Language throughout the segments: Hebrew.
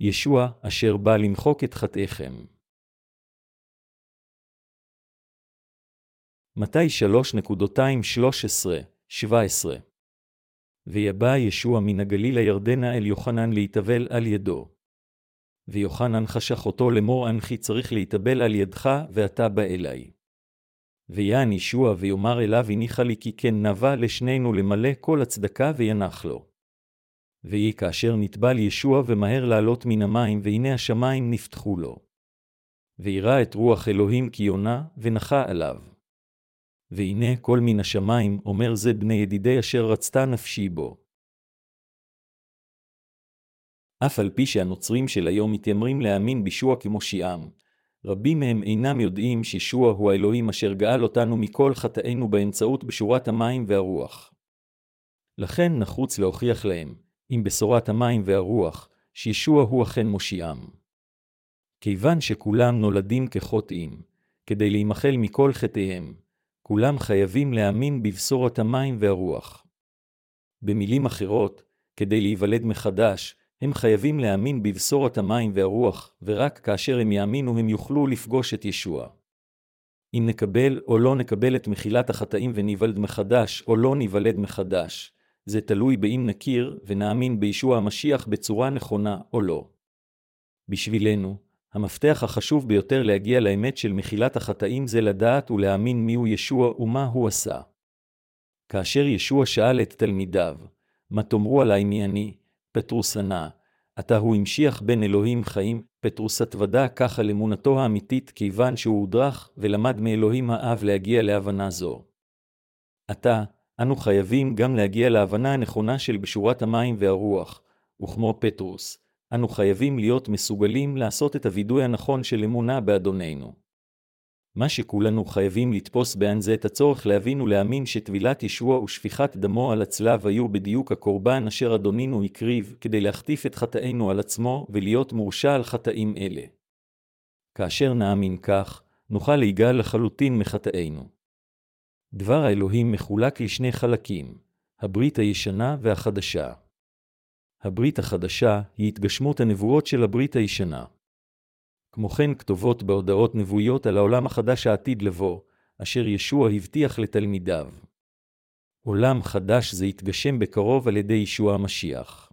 ישוע אשר בא למחוק את חטאיכם. מתי 3.213-17 ויבא ישוע מן הגליל הירדנה אל יוחנן להתאבל על ידו. ויוחנן חשך אותו לאמור אנכי צריך להתאבל על ידך, ואתה בא אליי. ויען ישוע ויאמר אליו הניחה לי כי כן נבע לשנינו למלא כל הצדקה וינח לו. ויהי כאשר נטבל ישוע ומהר לעלות מן המים, והנה השמיים נפתחו לו. וירא את רוח אלוהים כי יונה, ונחה עליו. והנה כל מן השמיים אומר זה בני ידידי אשר רצתה נפשי בו. אף על פי שהנוצרים של היום מתיימרים להאמין בישוע כמושיעם, רבים מהם אינם יודעים שישוע הוא האלוהים אשר גאל אותנו מכל חטאינו באמצעות בשורת המים והרוח. לכן נחוץ להוכיח להם, עם בשורת המים והרוח, שישוע הוא אכן מושיעם. כיוון שכולם נולדים כחוטאים, כדי להימחל מכל חטאיהם, כולם חייבים להאמין בבשורת המים והרוח. במילים אחרות, כדי להיוולד מחדש, הם חייבים להאמין בבשורת המים והרוח, ורק כאשר הם יאמינו הם יוכלו לפגוש את ישוע. אם נקבל או לא נקבל את מחילת החטאים וניוולד מחדש או לא ניוולד מחדש, זה תלוי באם נכיר ונאמין בישוע המשיח בצורה נכונה או לא. בשבילנו, המפתח החשוב ביותר להגיע לאמת של מחילת החטאים זה לדעת ולהאמין מיהו ישוע ומה הוא עשה. כאשר ישוע שאל את תלמידיו, מה תאמרו עלי מי אני? פטרוס ענה, עתה הוא המשיח בין אלוהים חיים, פטרוס התוודה כך על אמונתו האמיתית כיוון שהוא הודרך ולמד מאלוהים האב להגיע להבנה זו. עתה, אנו חייבים גם להגיע להבנה הנכונה של בשורת המים והרוח, וכמו פטרוס, אנו חייבים להיות מסוגלים לעשות את הווידוי הנכון של אמונה באדוננו. מה שכולנו חייבים לתפוס בעין זה את הצורך להבין ולהאמין שטבילת ישוע ושפיכת דמו על הצלב היו בדיוק הקורבן אשר אדונינו הקריב כדי להחטיף את חטאינו על עצמו ולהיות מורשע על חטאים אלה. כאשר נאמין כך, נוכל להיגאל לחלוטין מחטאינו. דבר האלוהים מחולק לשני חלקים, הברית הישנה והחדשה. הברית החדשה היא התגשמות הנבואות של הברית הישנה. כמו כן כתובות בהודעות נבואיות על העולם החדש העתיד לבוא, אשר ישוע הבטיח לתלמידיו. עולם חדש זה יתגשם בקרוב על ידי ישוע המשיח.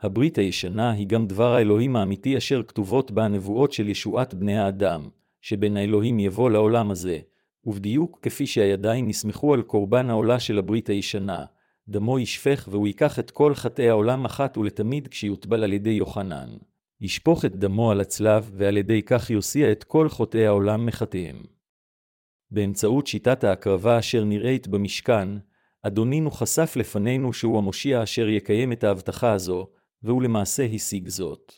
הברית הישנה היא גם דבר האלוהים האמיתי אשר כתובות בה הנבואות של ישועת בני האדם, שבין האלוהים יבוא לעולם הזה, ובדיוק כפי שהידיים נסמכו על קורבן העולה של הברית הישנה, דמו ישפך והוא ייקח את כל חטאי העולם אחת ולתמיד כשיוטבל על ידי יוחנן. ישפוך את דמו על הצלב, ועל ידי כך יוסיע את כל חוטאי העולם מחטאיהם. באמצעות שיטת ההקרבה אשר נראית במשכן, אדונינו חשף לפנינו שהוא המושיע אשר יקיים את ההבטחה הזו, והוא למעשה השיג זאת.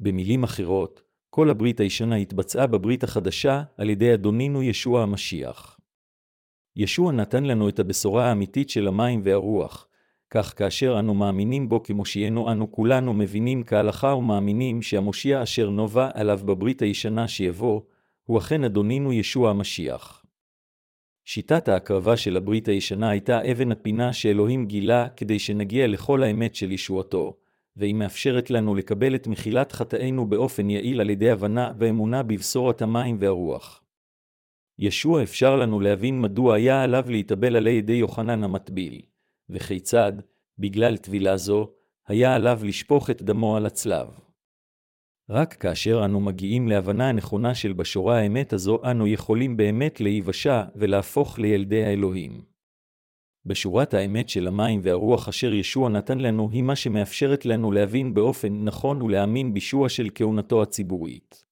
במילים אחרות, כל הברית הישנה התבצעה בברית החדשה על ידי אדונינו ישוע המשיח. ישוע נתן לנו את הבשורה האמיתית של המים והרוח, כך כאשר אנו מאמינים בו כמושיענו אנו כולנו מבינים כהלכה ומאמינים שהמושיע אשר נובע עליו בברית הישנה שיבוא, הוא אכן אדונינו ישוע המשיח. שיטת ההקרבה של הברית הישנה הייתה אבן הפינה שאלוהים גילה כדי שנגיע לכל האמת של ישועתו, והיא מאפשרת לנו לקבל את מחילת חטאינו באופן יעיל על ידי הבנה ואמונה בבשורת המים והרוח. ישוע אפשר לנו להבין מדוע היה עליו להתאבל על ידי יוחנן המטביל. וכיצד, בגלל טבילה זו, היה עליו לשפוך את דמו על הצלב. רק כאשר אנו מגיעים להבנה הנכונה של בשורה האמת הזו, אנו יכולים באמת להיוושע ולהפוך לילדי האלוהים. בשורת האמת של המים והרוח אשר ישוע נתן לנו, היא מה שמאפשרת לנו להבין באופן נכון ולהאמין בישוע של כהונתו הציבורית.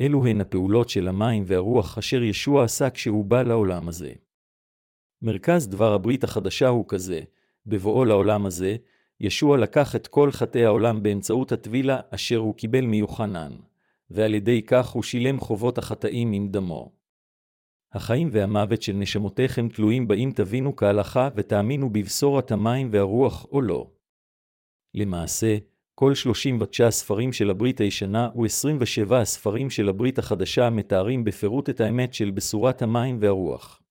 אלו הן הפעולות של המים והרוח אשר ישוע עשה כשהוא בא לעולם הזה. מרכז דבר הברית החדשה הוא כזה, בבואו לעולם הזה, ישוע לקח את כל חטאי העולם באמצעות הטבילה אשר הוא קיבל מיוחנן, ועל ידי כך הוא שילם חובות החטאים עם דמו. החיים והמוות של נשמותיכם תלויים באם תבינו כהלכה ותאמינו בבשורת המים והרוח או לא. למעשה, כל 39 הספרים של הברית הישנה ו-27 הספרים של הברית החדשה מתארים בפירוט את האמת של בשורת המים והרוח.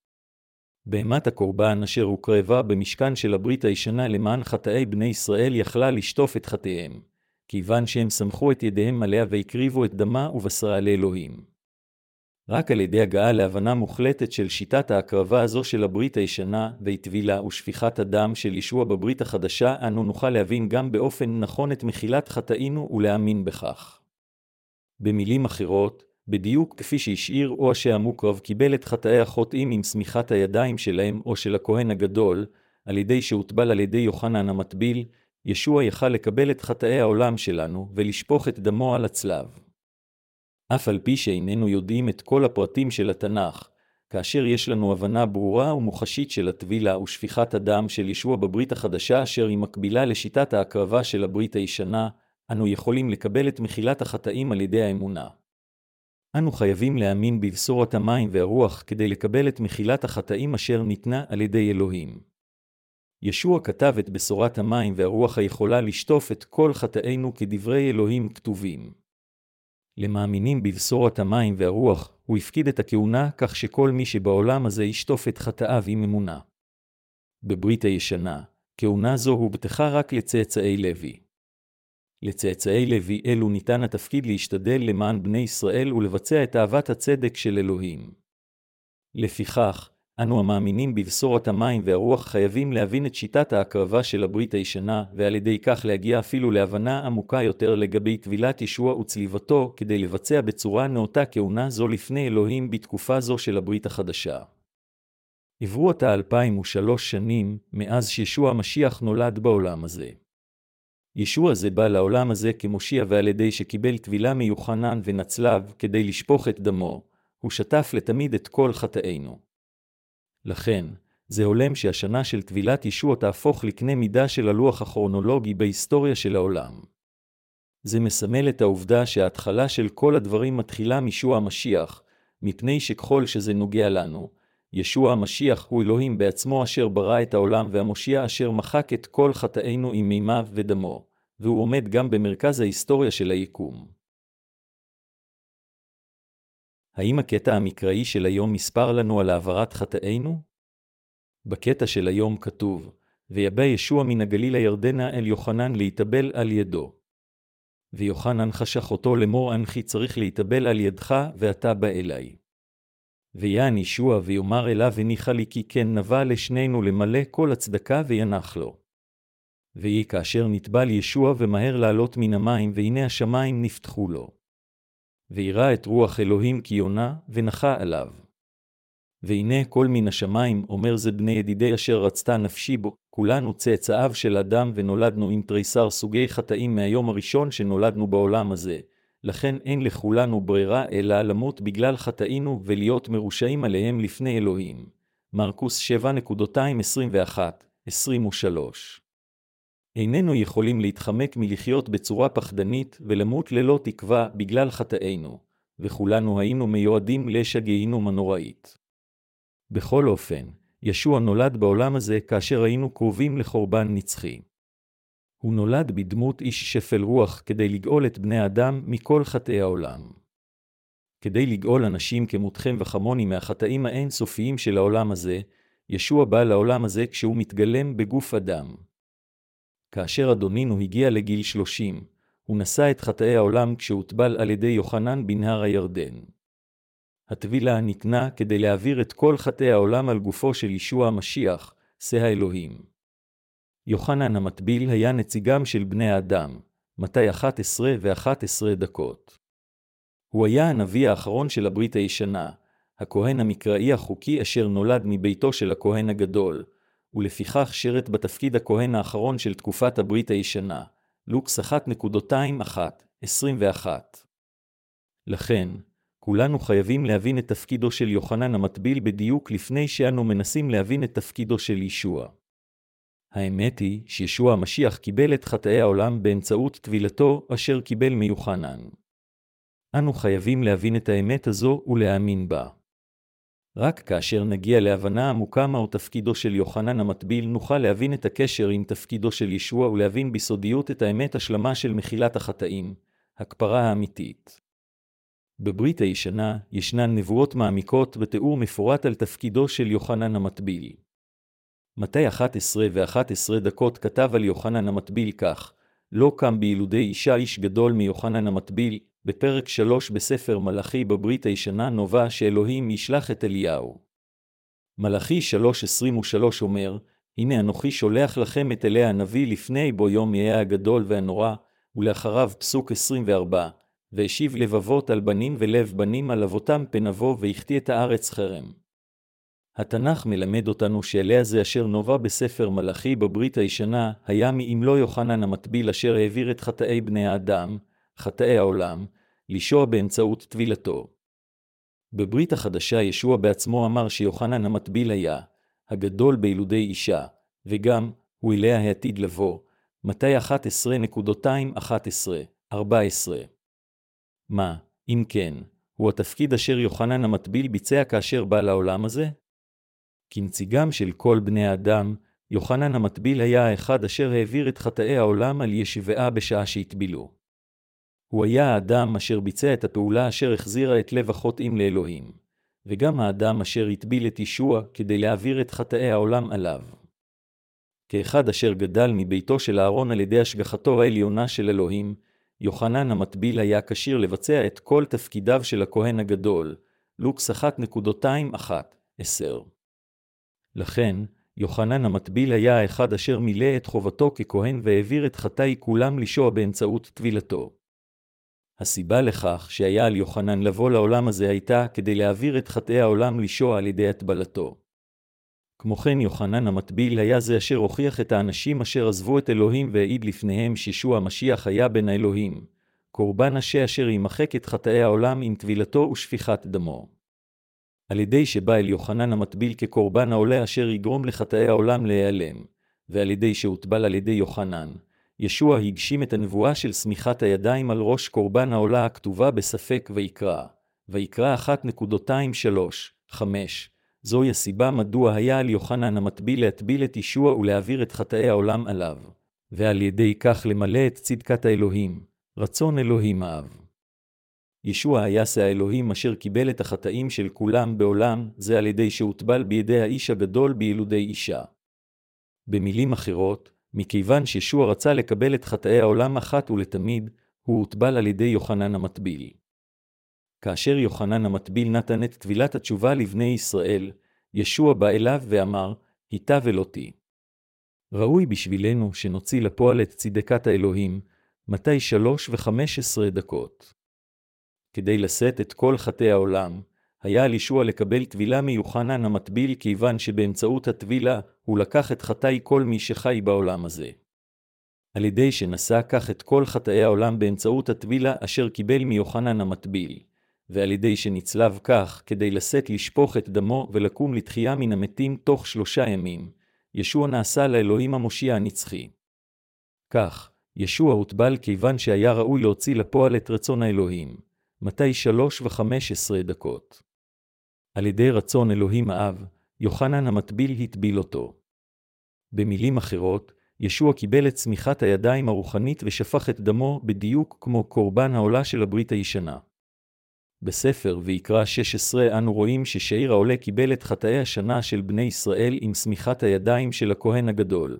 בהמת הקורבן אשר הוקרבה במשכן של הברית הישנה למען חטאי בני ישראל יכלה לשטוף את חטאיהם, כיוון שהם סמכו את ידיהם עליה והקריבו את דמה ובשרה לאלוהים. רק על ידי הגעה להבנה מוחלטת של שיטת ההקרבה הזו של הברית הישנה, והטבילה ושפיכת הדם של ישוע בברית החדשה, אנו נוכל להבין גם באופן נכון את מחילת חטאינו ולהאמין בכך. במילים אחרות, בדיוק כפי שהשאיר או שהמוקרב קיבל את חטאי החוטאים עם שמיכת הידיים שלהם או של הכהן הגדול, על ידי שהוטבל על ידי יוחנן המטביל, ישוע יכל לקבל את חטאי העולם שלנו ולשפוך את דמו על הצלב. אף על פי שאיננו יודעים את כל הפרטים של התנ"ך, כאשר יש לנו הבנה ברורה ומוחשית של הטבילה ושפיכת הדם של ישוע בברית החדשה אשר היא מקבילה לשיטת ההקרבה של הברית הישנה, אנו יכולים לקבל את מחילת החטאים על ידי האמונה. אנו חייבים להאמין בבשורת המים והרוח כדי לקבל את מחילת החטאים אשר ניתנה על ידי אלוהים. ישוע כתב את בשורת המים והרוח היכולה לשטוף את כל חטאינו כדברי אלוהים כתובים. למאמינים בבשורת המים והרוח, הוא הפקיד את הכהונה כך שכל מי שבעולם הזה ישטוף את חטאיו עם אמונה. בברית הישנה, כהונה זו הובטחה רק לצאצאי לוי. לצאצאי לוי אלו ניתן התפקיד להשתדל למען בני ישראל ולבצע את אהבת הצדק של אלוהים. לפיכך, אנו המאמינים בבשורת המים והרוח חייבים להבין את שיטת ההקרבה של הברית הישנה, ועל ידי כך להגיע אפילו להבנה עמוקה יותר לגבי טבילת ישוע וצליבתו, כדי לבצע בצורה נאותה כהונה זו לפני אלוהים בתקופה זו של הברית החדשה. עברו עתה אלפיים ושלוש שנים מאז שישוע המשיח נולד בעולם הזה. ישוע זה בא לעולם הזה כמושיע ועל ידי שקיבל טבילה מיוחנן ונצלב כדי לשפוך את דמו, הוא שטף לתמיד את כל חטאינו. לכן, זה הולם שהשנה של טבילת ישוע תהפוך לקנה מידה של הלוח הכרונולוגי בהיסטוריה של העולם. זה מסמל את העובדה שההתחלה של כל הדברים מתחילה מישוע המשיח, מפני שככל שזה נוגע לנו, ישוע המשיח הוא אלוהים בעצמו אשר ברא את העולם והמושיע אשר מחק את כל חטאינו עם מימיו ודמו, והוא עומד גם במרכז ההיסטוריה של היקום. האם הקטע המקראי של היום מספר לנו על העברת חטאינו? בקטע של היום כתוב, ויבא ישוע מן הגליל הירדנה אל יוחנן להתאבל על ידו. ויוחנן חשך אותו לאמור אנכי צריך להתאבל על ידך, ואתה בא אליי. ויען ישוע ויאמר אליו הניחה לי כי כן נבע לשנינו למלא כל הצדקה וינח לו. ויהי כאשר נטבל ישוע ומהר לעלות מן המים, והנה השמיים נפתחו לו. וירא את רוח אלוהים כי יונה, ונחה עליו. והנה כל מן השמיים אומר זה בני ידידי אשר רצתה נפשי בו, כולנו צאצאיו של אדם ונולדנו עם תריסר סוגי חטאים מהיום הראשון שנולדנו בעולם הזה, לכן אין לכולנו ברירה אלא למות בגלל חטאינו ולהיות מרושעים עליהם לפני אלוהים. מרקוס 7.221-23 איננו יכולים להתחמק מלחיות בצורה פחדנית ולמות ללא תקווה בגלל חטאינו, וכולנו היינו מיועדים לאש הגיהינום הנוראית. בכל אופן, ישוע נולד בעולם הזה כאשר היינו קרובים לחורבן נצחי. הוא נולד בדמות איש שפל רוח כדי לגאול את בני אדם מכל חטאי העולם. כדי לגאול אנשים כמותכם וכמוני מהחטאים האינסופיים של העולם הזה, ישוע בא לעולם הזה כשהוא מתגלם בגוף אדם. כאשר אדונינו הגיע לגיל שלושים, הוא נשא את חטאי העולם כשהוטבל על ידי יוחנן בנהר הירדן. הטבילה ניתנה כדי להעביר את כל חטאי העולם על גופו של ישוע המשיח, שא האלוהים. יוחנן המטביל היה נציגם של בני האדם, מתי 11 ו-11 דקות. הוא היה הנביא האחרון של הברית הישנה, הכהן המקראי החוקי אשר נולד מביתו של הכהן הגדול, ולפיכך שירת בתפקיד הכהן האחרון של תקופת הברית הישנה, לוקס 1.21. לכן, כולנו חייבים להבין את תפקידו של יוחנן המטביל בדיוק לפני שאנו מנסים להבין את תפקידו של ישוע. האמת היא שישוע המשיח קיבל את חטאי העולם באמצעות טבילתו אשר קיבל מיוחנן. אנו חייבים להבין את האמת הזו ולהאמין בה. רק כאשר נגיע להבנה עמוקה מהו תפקידו של יוחנן המטביל, נוכל להבין את הקשר עם תפקידו של ישוע ולהבין בסודיות את האמת השלמה של מחילת החטאים, הכפרה האמיתית. בברית הישנה ישנן נבואות מעמיקות ותיאור מפורט על תפקידו של יוחנן המטביל. מתי 11 ו-11 דקות כתב על יוחנן המטביל כך, לא קם בילודי אישה איש גדול מיוחנן המטביל, בפרק 3 בספר מלאכי בברית הישנה נובע שאלוהים ישלח את אליהו. מלאכי 3.23 אומר, הנה אנוכי שולח לכם את אליה הנביא לפני בו יום יהיה הגדול והנורא, ולאחריו פסוק 24, והשיב לבבות על בנים ולב בנים על אבותם פן אבוא והחטיא את הארץ חרם. התנ"ך מלמד אותנו שאליה זה אשר נובע בספר מלאכי בברית הישנה, היה מאם לא יוחנן המטביל אשר העביר את חטאי בני האדם, חטאי העולם, לישוע באמצעות טבילתו. בברית החדשה ישוע בעצמו אמר שיוחנן המטביל היה, הגדול בילודי אישה, וגם, הוא אליה העתיד לבוא, מתי 11.2.11-14. מה, אם כן, הוא התפקיד אשר יוחנן המטביל ביצע כאשר בא לעולם הזה? כנציגם של כל בני האדם, יוחנן המטביל היה האחד אשר העביר את חטאי העולם על ישבעה בשעה שהטבילו. הוא היה האדם אשר ביצע את הפעולה אשר החזירה את לב החוטאים לאלוהים, וגם האדם אשר הטביל את ישוע כדי להעביר את חטאי העולם עליו. כאחד אשר גדל מביתו של אהרון על ידי השגחתו העליונה של אלוהים, יוחנן המטביל היה כשיר לבצע את כל תפקידיו של הכהן הגדול, לוקס 1.21-10. לכן, יוחנן המטביל היה האחד אשר מילא את חובתו ככהן והעביר את חטאי כולם לשוע באמצעות טבילתו. הסיבה לכך שהיה על יוחנן לבוא לעולם הזה הייתה כדי להעביר את חטאי העולם לשוע על ידי הטבלתו. כמו כן יוחנן המטביל היה זה אשר הוכיח את האנשים אשר עזבו את אלוהים והעיד לפניהם שישוע המשיח היה בין האלוהים, קורבן השע אשר ימחק את חטאי העולם עם טבילתו ושפיכת דמו. על ידי שבא אל יוחנן המטביל כקורבן העולה אשר יגרום לחטאי העולם להיעלם, ועל ידי שהוטבל על ידי יוחנן, ישוע הגשים את הנבואה של סמיכת הידיים על ראש קורבן העולה הכתובה בספק ויקרא, ויקרא 1.23-5. זוהי הסיבה מדוע היה על יוחנן המטביל להטביל את ישוע ולהעביר את חטאי העולם עליו, ועל ידי כך למלא את צדקת האלוהים, רצון אלוהים האב. ישוע היה שא האלוהים אשר קיבל את החטאים של כולם בעולם, זה על ידי שהוטבל בידי האיש הגדול בילודי אישה. במילים אחרות, מכיוון שישוע רצה לקבל את חטאי העולם אחת ולתמיד, הוא הוטבל על ידי יוחנן המטביל. כאשר יוחנן המטביל נתן את טבילת התשובה לבני ישראל, ישוע בא אליו ואמר, היטב אלותי. ראוי בשבילנו שנוציא לפועל את צדקת האלוהים, מתי שלוש וחמש עשרה דקות. כדי לשאת את כל חטאי העולם, היה על ישוע לקבל טבילה מיוחנן המטביל כיוון שבאמצעות הטבילה הוא לקח את חטאי כל מי שחי בעולם הזה. על ידי שנשא כך את כל חטאי העולם באמצעות הטבילה אשר קיבל מיוחנן המטביל, ועל ידי שנצלב כך כדי לשאת לשפוך את דמו ולקום לתחייה מן המתים תוך שלושה ימים, ישוע נעשה לאלוהים המושיע הנצחי. כך, ישוע הוטבל כיוון שהיה ראוי להוציא לפועל את רצון האלוהים, מתי שלוש וחמש עשרה דקות. על ידי רצון אלוהים האב, יוחנן המטביל הטביל אותו. במילים אחרות, ישוע קיבל את צמיחת הידיים הרוחנית ושפך את דמו בדיוק כמו קורבן העולה של הברית הישנה. בספר ויקרא 16 אנו רואים ששעיר העולה קיבל את חטאי השנה של בני ישראל עם שמיכת הידיים של הכהן הגדול.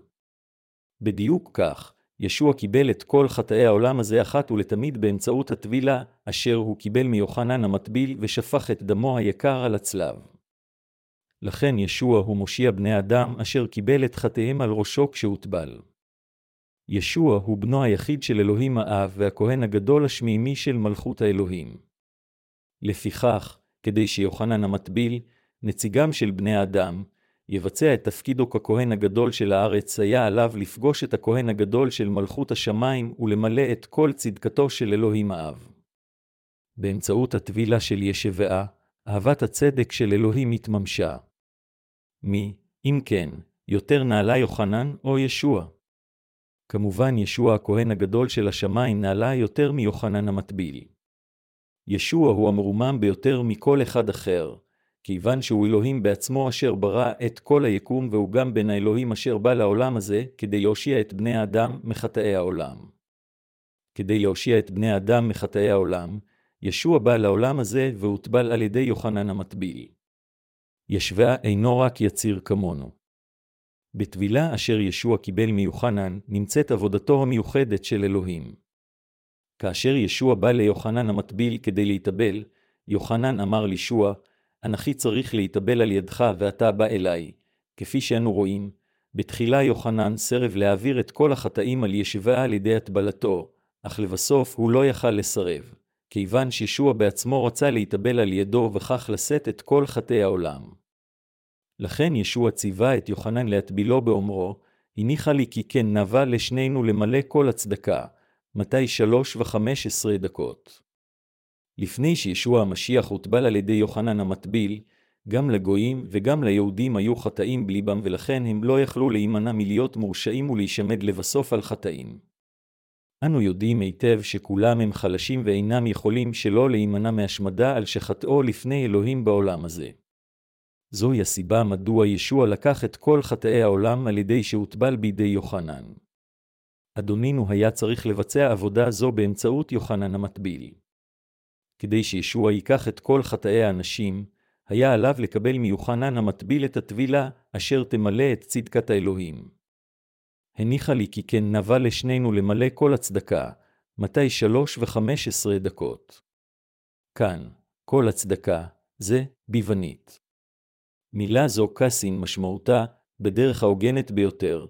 בדיוק כך, ישוע קיבל את כל חטאי העולם הזה אחת ולתמיד באמצעות הטבילה, אשר הוא קיבל מיוחנן המטביל ושפך את דמו היקר על הצלב. לכן ישוע הוא מושיע בני אדם אשר קיבל את חטאיהם על ראשו כשהוטבל. ישוע הוא בנו היחיד של אלוהים האב והכהן הגדול השמימי של מלכות האלוהים. לפיכך, כדי שיוחנן המטביל, נציגם של בני האדם, יבצע את תפקידו ככהן הגדול של הארץ, היה עליו לפגוש את הכהן הגדול של מלכות השמיים ולמלא את כל צדקתו של אלוהים האב. באמצעות הטבילה של ישבעה, אהבת הצדק של אלוהים התממשה. מי, אם כן, יותר נעלה יוחנן או ישוע? כמובן ישוע הכהן הגדול של השמיים נעלה יותר מיוחנן המטביל. ישוע הוא המרומם ביותר מכל אחד אחר, כיוון שהוא אלוהים בעצמו אשר ברא את כל היקום והוא גם בין האלוהים אשר בא לעולם הזה, כדי להושיע את בני האדם מחטאי העולם. כדי להושיע את בני האדם מחטאי העולם, ישוע בא לעולם הזה והוטבל על ידי יוחנן המטביל. ישבה אינו רק יציר כמונו. בטבילה אשר ישוע קיבל מיוחנן, נמצאת עבודתו המיוחדת של אלוהים. כאשר ישוע בא ליוחנן המטביל כדי להתאבל, יוחנן אמר לישוע, אנכי צריך להתאבל על ידך ואתה בא אליי. כפי שאנו רואים, בתחילה יוחנן סרב להעביר את כל החטאים על ישבה על ידי הטבלתו, אך לבסוף הוא לא יכל לסרב, כיוון שישוע בעצמו רצה להתאבל על ידו וכך לשאת את כל חטאי העולם. לכן ישוע ציווה את יוחנן להטבילו באומרו, הניחה לי כי כן נבע לשנינו למלא כל הצדקה, מתי שלוש וחמש עשרה דקות. לפני שישוע המשיח הוטבל על ידי יוחנן המטביל, גם לגויים וגם ליהודים היו חטאים בליבם ולכן הם לא יכלו להימנע מלהיות מורשעים ולהישמד לבסוף על חטאים. אנו יודעים היטב שכולם הם חלשים ואינם יכולים שלא להימנע מהשמדה על שחטאו לפני אלוהים בעולם הזה. זוהי הסיבה מדוע ישוע לקח את כל חטאי העולם על ידי שהוטבל בידי יוחנן. אדונינו היה צריך לבצע עבודה זו באמצעות יוחנן המטביל. כדי שישוע ייקח את כל חטאי האנשים, היה עליו לקבל מיוחנן המטביל את הטבילה, אשר תמלא את צדקת האלוהים. הניחה לי כי כן נבע לשנינו למלא כל הצדקה, מתי שלוש וחמש עשרה דקות. כאן, כל הצדקה, זה ביוונית. מילה זו קסין משמעותה, בדרך ההוגנת ביותר,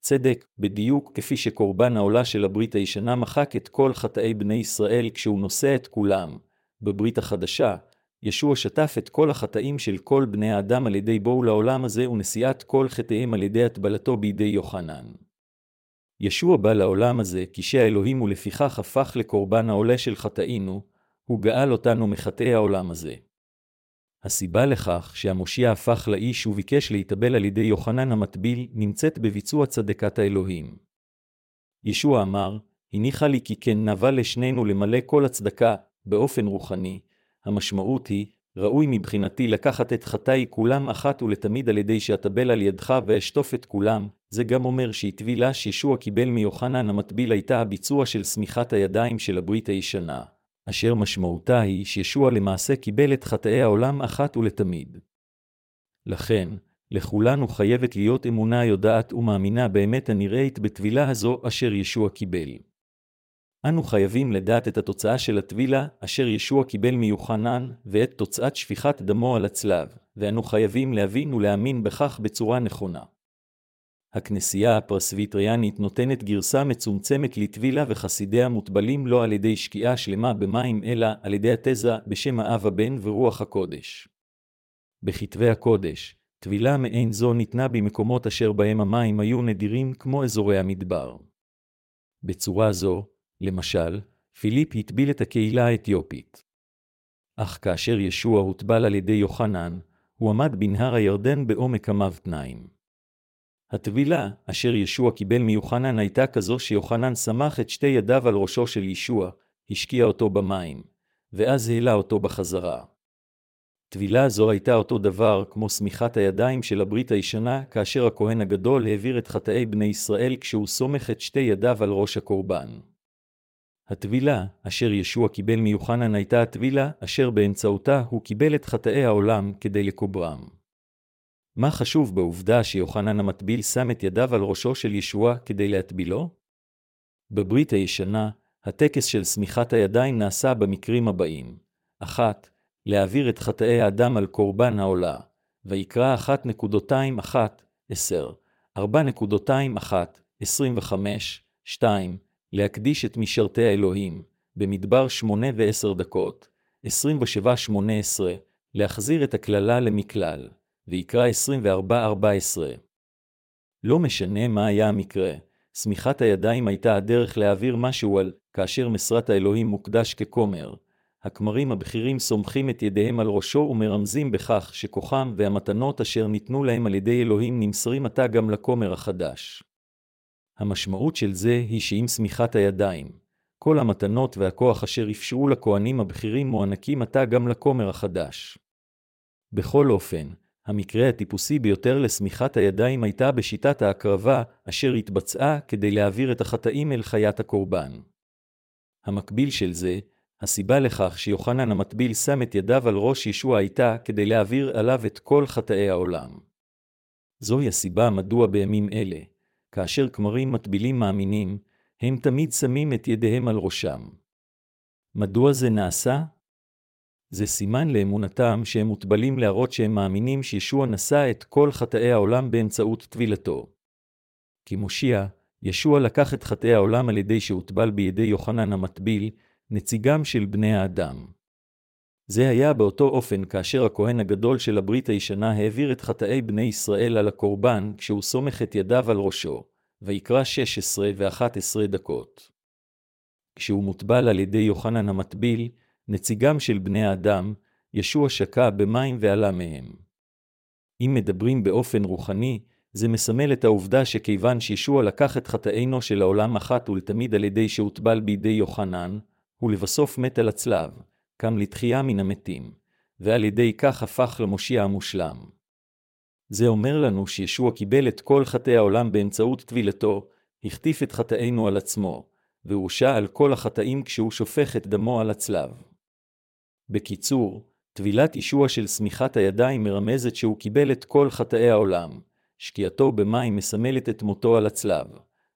צדק, בדיוק כפי שקורבן העולה של הברית הישנה מחק את כל חטאי בני ישראל כשהוא נושא את כולם. בברית החדשה, ישוע שטף את כל החטאים של כל בני האדם על ידי בואו לעולם הזה ונשיאת כל חטאיהם על ידי הטבלתו בידי יוחנן. ישוע בא לעולם הזה כשהאלוהים ולפיכך הפך לקורבן העולה של חטאינו, הוא גאל אותנו מחטאי העולם הזה. הסיבה לכך שהמושיע הפך לאיש וביקש להתאבל על ידי יוחנן המטביל, נמצאת בביצוע צדקת האלוהים. ישוע אמר, הניחה לי כי כן נבע לשנינו למלא כל הצדקה, באופן רוחני. המשמעות היא, ראוי מבחינתי לקחת את חטאי כולם אחת ולתמיד על ידי שאטבל על ידך ואשטוף את כולם, זה גם אומר שהיא טבילה שישוע קיבל מיוחנן המטביל הייתה הביצוע של שמיכת הידיים של הברית הישנה. אשר משמעותה היא שישוע למעשה קיבל את חטאי העולם אחת ולתמיד. לכן, לכולנו חייבת להיות אמונה יודעת ומאמינה באמת הנראית בטבילה הזו אשר ישוע קיבל. אנו חייבים לדעת את התוצאה של הטבילה אשר ישוע קיבל מיוחנן, ואת תוצאת שפיכת דמו על הצלב, ואנו חייבים להבין ולהאמין בכך בצורה נכונה. הכנסייה הפרסביטריאנית נותנת גרסה מצומצמת לטבילה וחסידיה מוטבלים לא על ידי שקיעה שלמה במים אלא על ידי התזה בשם האב הבן ורוח הקודש. בכתבי הקודש, טבילה מעין זו ניתנה במקומות אשר בהם המים היו נדירים כמו אזורי המדבר. בצורה זו, למשל, פיליפ הטביל את הקהילה האתיופית. אך כאשר ישוע הוטבל על ידי יוחנן, הוא עמד בנהר הירדן בעומק המבתניים. הטבילה, אשר ישוע קיבל מיוחנן, הייתה כזו שיוחנן סמך את שתי ידיו על ראשו של ישוע, השקיע אותו במים, ואז העלה אותו בחזרה. טבילה זו הייתה אותו דבר כמו סמיכת הידיים של הברית הישנה, כאשר הכהן הגדול העביר את חטאי בני ישראל כשהוא סומך את שתי ידיו על ראש הקורבן. הטבילה, אשר ישוע קיבל מיוחנן, הייתה הטבילה, אשר באמצעותה הוא קיבל את חטאי העולם כדי לקוברם. מה חשוב בעובדה שיוחנן המטביל שם את ידיו על ראשו של ישוע כדי להטבילו? בברית הישנה, הטקס של סמיכת הידיים נעשה במקרים הבאים. אחת, להעביר את חטאי האדם על קורבן העולה. ויקרא אחת נקודותיים אחת, עשר. ארבע נקודותיים אחת, עשרים וחמש, שתיים, להקדיש את משרתי האלוהים, במדבר שמונה ועשר דקות, עשרים ושבע שמונה עשרה, להחזיר את הקללה למקלל. ויקרא 24-14. לא משנה מה היה המקרה, שמיכת הידיים הייתה הדרך להעביר משהו על כאשר משרת האלוהים מוקדש ככומר. הכמרים הבכירים סומכים את ידיהם על ראשו ומרמזים בכך שכוחם והמתנות אשר ניתנו להם על ידי אלוהים נמסרים עתה גם לכומר החדש. המשמעות של זה היא שעם שמיכת הידיים, כל המתנות והכוח אשר אפשרו לכהנים הבכירים מוענקים עתה גם לכומר החדש. בכל אופן, המקרה הטיפוסי ביותר לשמיכת הידיים הייתה בשיטת ההקרבה, אשר התבצעה כדי להעביר את החטאים אל חיית הקורבן. המקביל של זה, הסיבה לכך שיוחנן המטביל שם את ידיו על ראש ישוע הייתה כדי להעביר עליו את כל חטאי העולם. זוהי הסיבה מדוע בימים אלה, כאשר כמרים מטבילים מאמינים, הם תמיד שמים את ידיהם על ראשם. מדוע זה נעשה? זה סימן לאמונתם שהם מוטבלים להראות שהם מאמינים שישוע נשא את כל חטאי העולם באמצעות טבילתו. כמושיע, ישוע לקח את חטאי העולם על ידי שהוטבל בידי יוחנן המטביל, נציגם של בני האדם. זה היה באותו אופן כאשר הכהן הגדול של הברית הישנה העביר את חטאי בני ישראל על הקורבן, כשהוא סומך את ידיו על ראשו, ויקרא 16 ו-11 דקות. כשהוא מוטבל על ידי יוחנן המטביל, נציגם של בני האדם, ישוע שקע במים ועלה מהם. אם מדברים באופן רוחני, זה מסמל את העובדה שכיוון שישוע לקח את חטאינו של העולם אחת ולתמיד על ידי שהוטבל בידי יוחנן, ולבסוף מת על הצלב, קם לתחייה מן המתים, ועל ידי כך הפך למושיע המושלם. זה אומר לנו שישוע קיבל את כל חטאי העולם באמצעות טבילתו, החטיף את חטאינו על עצמו, והורשע על כל החטאים כשהוא שופך את דמו על הצלב. בקיצור, טבילת ישוע של שמיכת הידיים מרמזת שהוא קיבל את כל חטאי העולם, שקיעתו במים מסמלת את מותו על הצלב,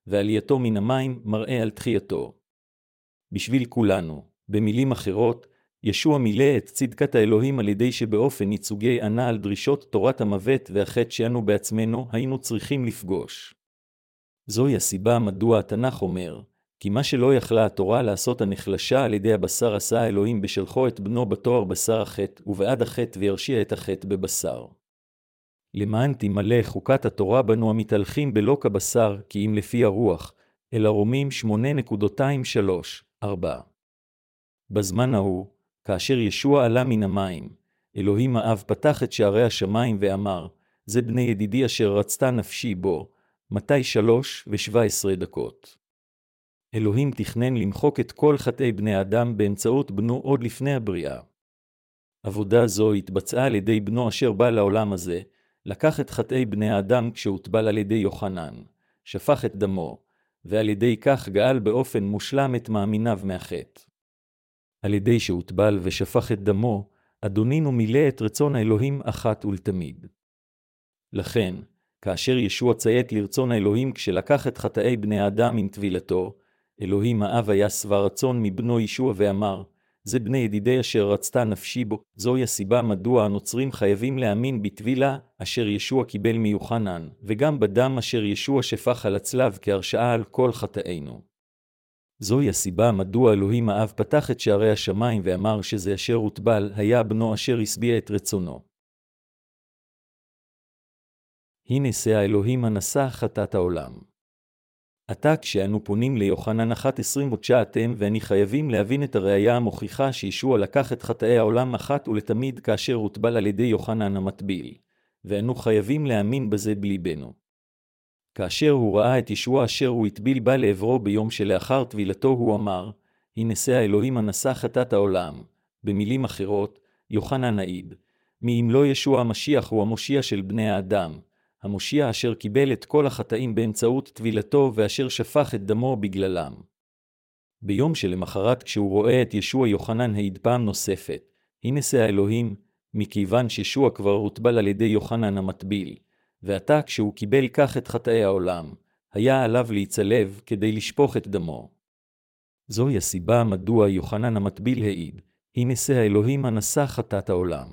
ועלייתו מן המים מראה על תחייתו. בשביל כולנו, במילים אחרות, ישוע מילא את צדקת האלוהים על ידי שבאופן ייצוגי ענה על דרישות תורת המוות והחטא שאנו בעצמנו היינו צריכים לפגוש. זוהי הסיבה מדוע התנ"ך אומר, כי מה שלא יכלה התורה לעשות הנחלשה על ידי הבשר עשה האלוהים בשלחו את בנו בתואר בשר החטא, ובעד החטא וירשיע את החטא בבשר. למען תמלא חוקת התורה בנו המתהלכים בלא כבשר, כי אם לפי הרוח, אלא רומים 8.23-4. בזמן ההוא, כאשר ישוע עלה מן המים, אלוהים האב פתח את שערי השמיים ואמר, זה בני ידידי אשר רצתה נפשי בו, מתי שלוש ושבע עשרה דקות. אלוהים תכנן למחוק את כל חטאי בני אדם באמצעות בנו עוד לפני הבריאה. עבודה זו התבצעה על ידי בנו אשר בא לעולם הזה, לקח את חטאי בני האדם כשהוטבל על ידי יוחנן, שפך את דמו, ועל ידי כך גאל באופן מושלם את מאמיניו מהחטא. על ידי שהוטבל ושפך את דמו, אדונינו מילא את רצון האלוהים אחת ולתמיד. לכן, כאשר ישוע ציית לרצון האלוהים כשלקח את חטאי בני האדם עם טבילתו, אלוהים האב היה שבע רצון מבנו ישוע ואמר, זה בני ידידי אשר רצתה נפשי בו, זוהי הסיבה מדוע הנוצרים חייבים להאמין בטבילה אשר ישוע קיבל מיוחנן, וגם בדם אשר ישוע שפך על הצלב כהרשעה על כל חטאינו. זוהי הסיבה מדוע אלוהים האב פתח את שערי השמיים ואמר שזה אשר הוטבל, היה בנו אשר השביע את רצונו. הנה שא האלוהים הנשא חטאת העולם. עתה כשאנו פונים ליוחנן 1.29 אתם ואני חייבים להבין את הראייה המוכיחה שישוע לקח את חטאי העולם אחת ולתמיד כאשר הוטבל על ידי יוחנן המטביל, ואנו חייבים להאמין בזה בליבנו. כאשר הוא ראה את ישוע אשר הוא הטביל בה לעברו ביום שלאחר טבילתו, הוא אמר, הנה שא האלוהים הנשא חטאת העולם. במילים אחרות, יוחנן העיד, מי אם לא ישוע המשיח הוא המושיע של בני האדם, המושיע אשר קיבל את כל החטאים באמצעות טבילתו ואשר שפך את דמו בגללם. ביום שלמחרת כשהוא רואה את ישוע יוחנן העיד פעם נוספת, הנה שא האלוהים, מכיוון שישוע כבר הוטבל על ידי יוחנן המטביל, ועתה כשהוא קיבל כך את חטאי העולם, היה עליו להצלב כדי לשפוך את דמו. זוהי הסיבה מדוע יוחנן המטביל העיד, הנה שא האלוהים הנשא חטאת העולם.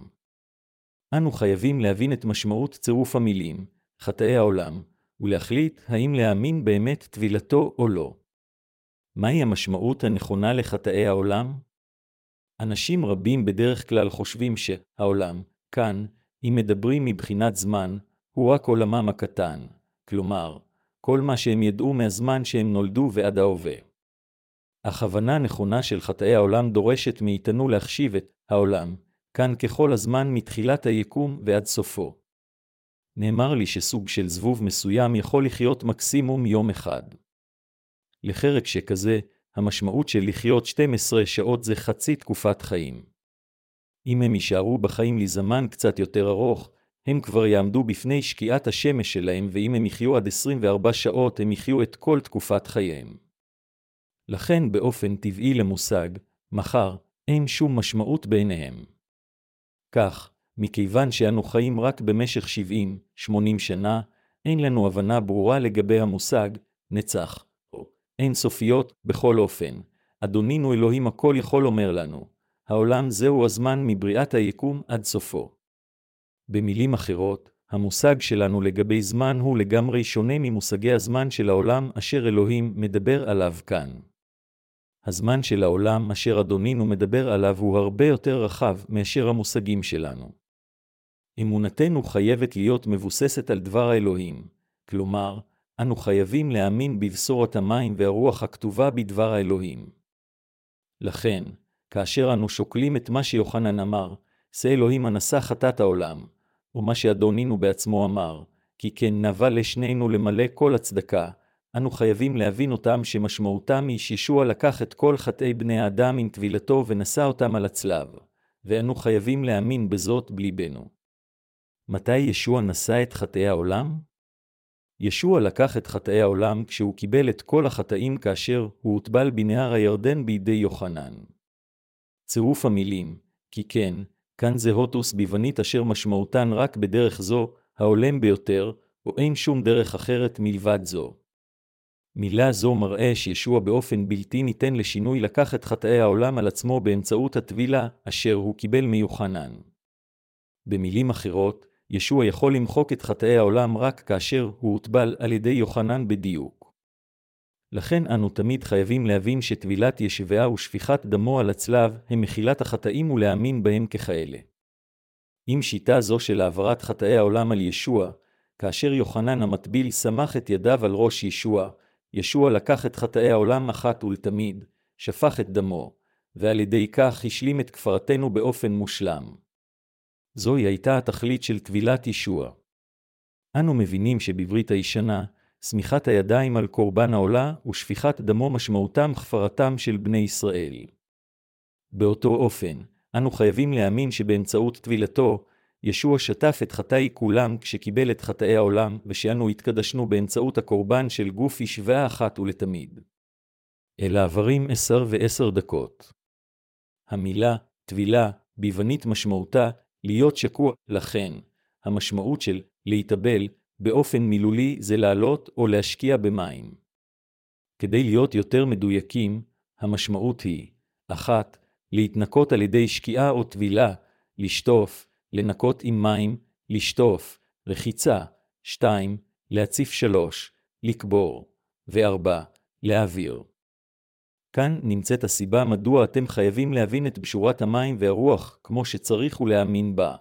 אנו חייבים להבין את משמעות צירוף המילים, חטאי העולם, ולהחליט האם להאמין באמת טבילתו או לא. מהי המשמעות הנכונה לחטאי העולם? אנשים רבים בדרך כלל חושבים שהעולם, כאן, אם מדברים מבחינת זמן, הוא רק עולמם הקטן, כלומר, כל מה שהם ידעו מהזמן שהם נולדו ועד ההווה. אך הבנה נכונה של חטאי העולם דורשת מאיתנו להחשיב את העולם, כאן ככל הזמן מתחילת היקום ועד סופו. נאמר לי שסוג של זבוב מסוים יכול לחיות מקסימום יום אחד. לחרק שכזה, המשמעות של לחיות 12 שעות זה חצי תקופת חיים. אם הם יישארו בחיים לזמן קצת יותר ארוך, הם כבר יעמדו בפני שקיעת השמש שלהם, ואם הם יחיו עד 24 שעות, הם יחיו את כל תקופת חייהם. לכן, באופן טבעי למושג, מחר, אין שום משמעות בעיניהם. כך, מכיוון שאנו חיים רק במשך 70-80 שנה, אין לנו הבנה ברורה לגבי המושג נצח, אין סופיות, בכל אופן. אדונינו אלוהים הכל יכול אומר לנו, העולם זהו הזמן מבריאת היקום עד סופו. במילים אחרות, המושג שלנו לגבי זמן הוא לגמרי שונה ממושגי הזמן של העולם אשר אלוהים מדבר עליו כאן. הזמן של העולם אשר אדונינו מדבר עליו הוא הרבה יותר רחב מאשר המושגים שלנו. אמונתנו חייבת להיות מבוססת על דבר האלוהים, כלומר, אנו חייבים להאמין בבשורת המים והרוח הכתובה בדבר האלוהים. לכן, כאשר אנו שוקלים את מה שיוחנן אמר, זה אלוהים הנשא חטאת העולם, ומה שאדונינו בעצמו אמר, כי כן נבע לשנינו למלא כל הצדקה, אנו חייבים להבין אותם שמשמעותם היא שישוע לקח את כל חטאי בני האדם עם טבילתו ונשא אותם על הצלב, ואנו חייבים להאמין בזאת בליבנו. מתי ישוע נשא את חטאי העולם? ישוע לקח את חטאי העולם כשהוא קיבל את כל החטאים כאשר הוא הוטבל בנהר הירדן בידי יוחנן. צירוף המילים, כי כן, כאן זה הוטוס ביוונית אשר משמעותן רק בדרך זו, ההולם ביותר, או אין שום דרך אחרת מלבד זו. מילה זו מראה שישוע באופן בלתי ניתן לשינוי לקח את חטאי העולם על עצמו באמצעות הטבילה אשר הוא קיבל מיוחנן. במילים אחרות, ישוע יכול למחוק את חטאי העולם רק כאשר הוא הוטבל על ידי יוחנן בדיוק. לכן אנו תמיד חייבים להבין שטבילת ישביה ושפיכת דמו על הצלב הם מחילת החטאים ולהאמין בהם ככאלה. עם שיטה זו של העברת חטאי העולם על ישוע, כאשר יוחנן המטביל סמך את ידיו על ראש ישוע, ישוע לקח את חטאי העולם אחת ולתמיד, שפך את דמו, ועל ידי כך השלים את כפרתנו באופן מושלם. זוהי הייתה התכלית של טבילת ישוע. אנו מבינים שבברית הישנה, סמיכת הידיים על קורבן העולה ושפיכת דמו משמעותם כפרתם של בני ישראל. באותו אופן, אנו חייבים להאמין שבאמצעות טבילתו, ישוע שטף את חטאי כולם כשקיבל את חטאי העולם, ושאנו התקדשנו באמצעות הקורבן של גוף ישווה אחת ולתמיד. אל העברים עשר ועשר דקות. המילה טבילה, ביוונית משמעותה להיות שקוע, לכן, המשמעות של להתאבל באופן מילולי זה לעלות או להשקיע במים. כדי להיות יותר מדויקים, המשמעות היא אחת, להתנקות על ידי שקיעה או טבילה, לשטוף, לנקות עם מים, לשטוף, רחיצה, 2. להציף 3. לקבור, ו-4. להעביר. כאן נמצאת הסיבה מדוע אתם חייבים להבין את בשורת המים והרוח כמו שצריך ולהאמין בה.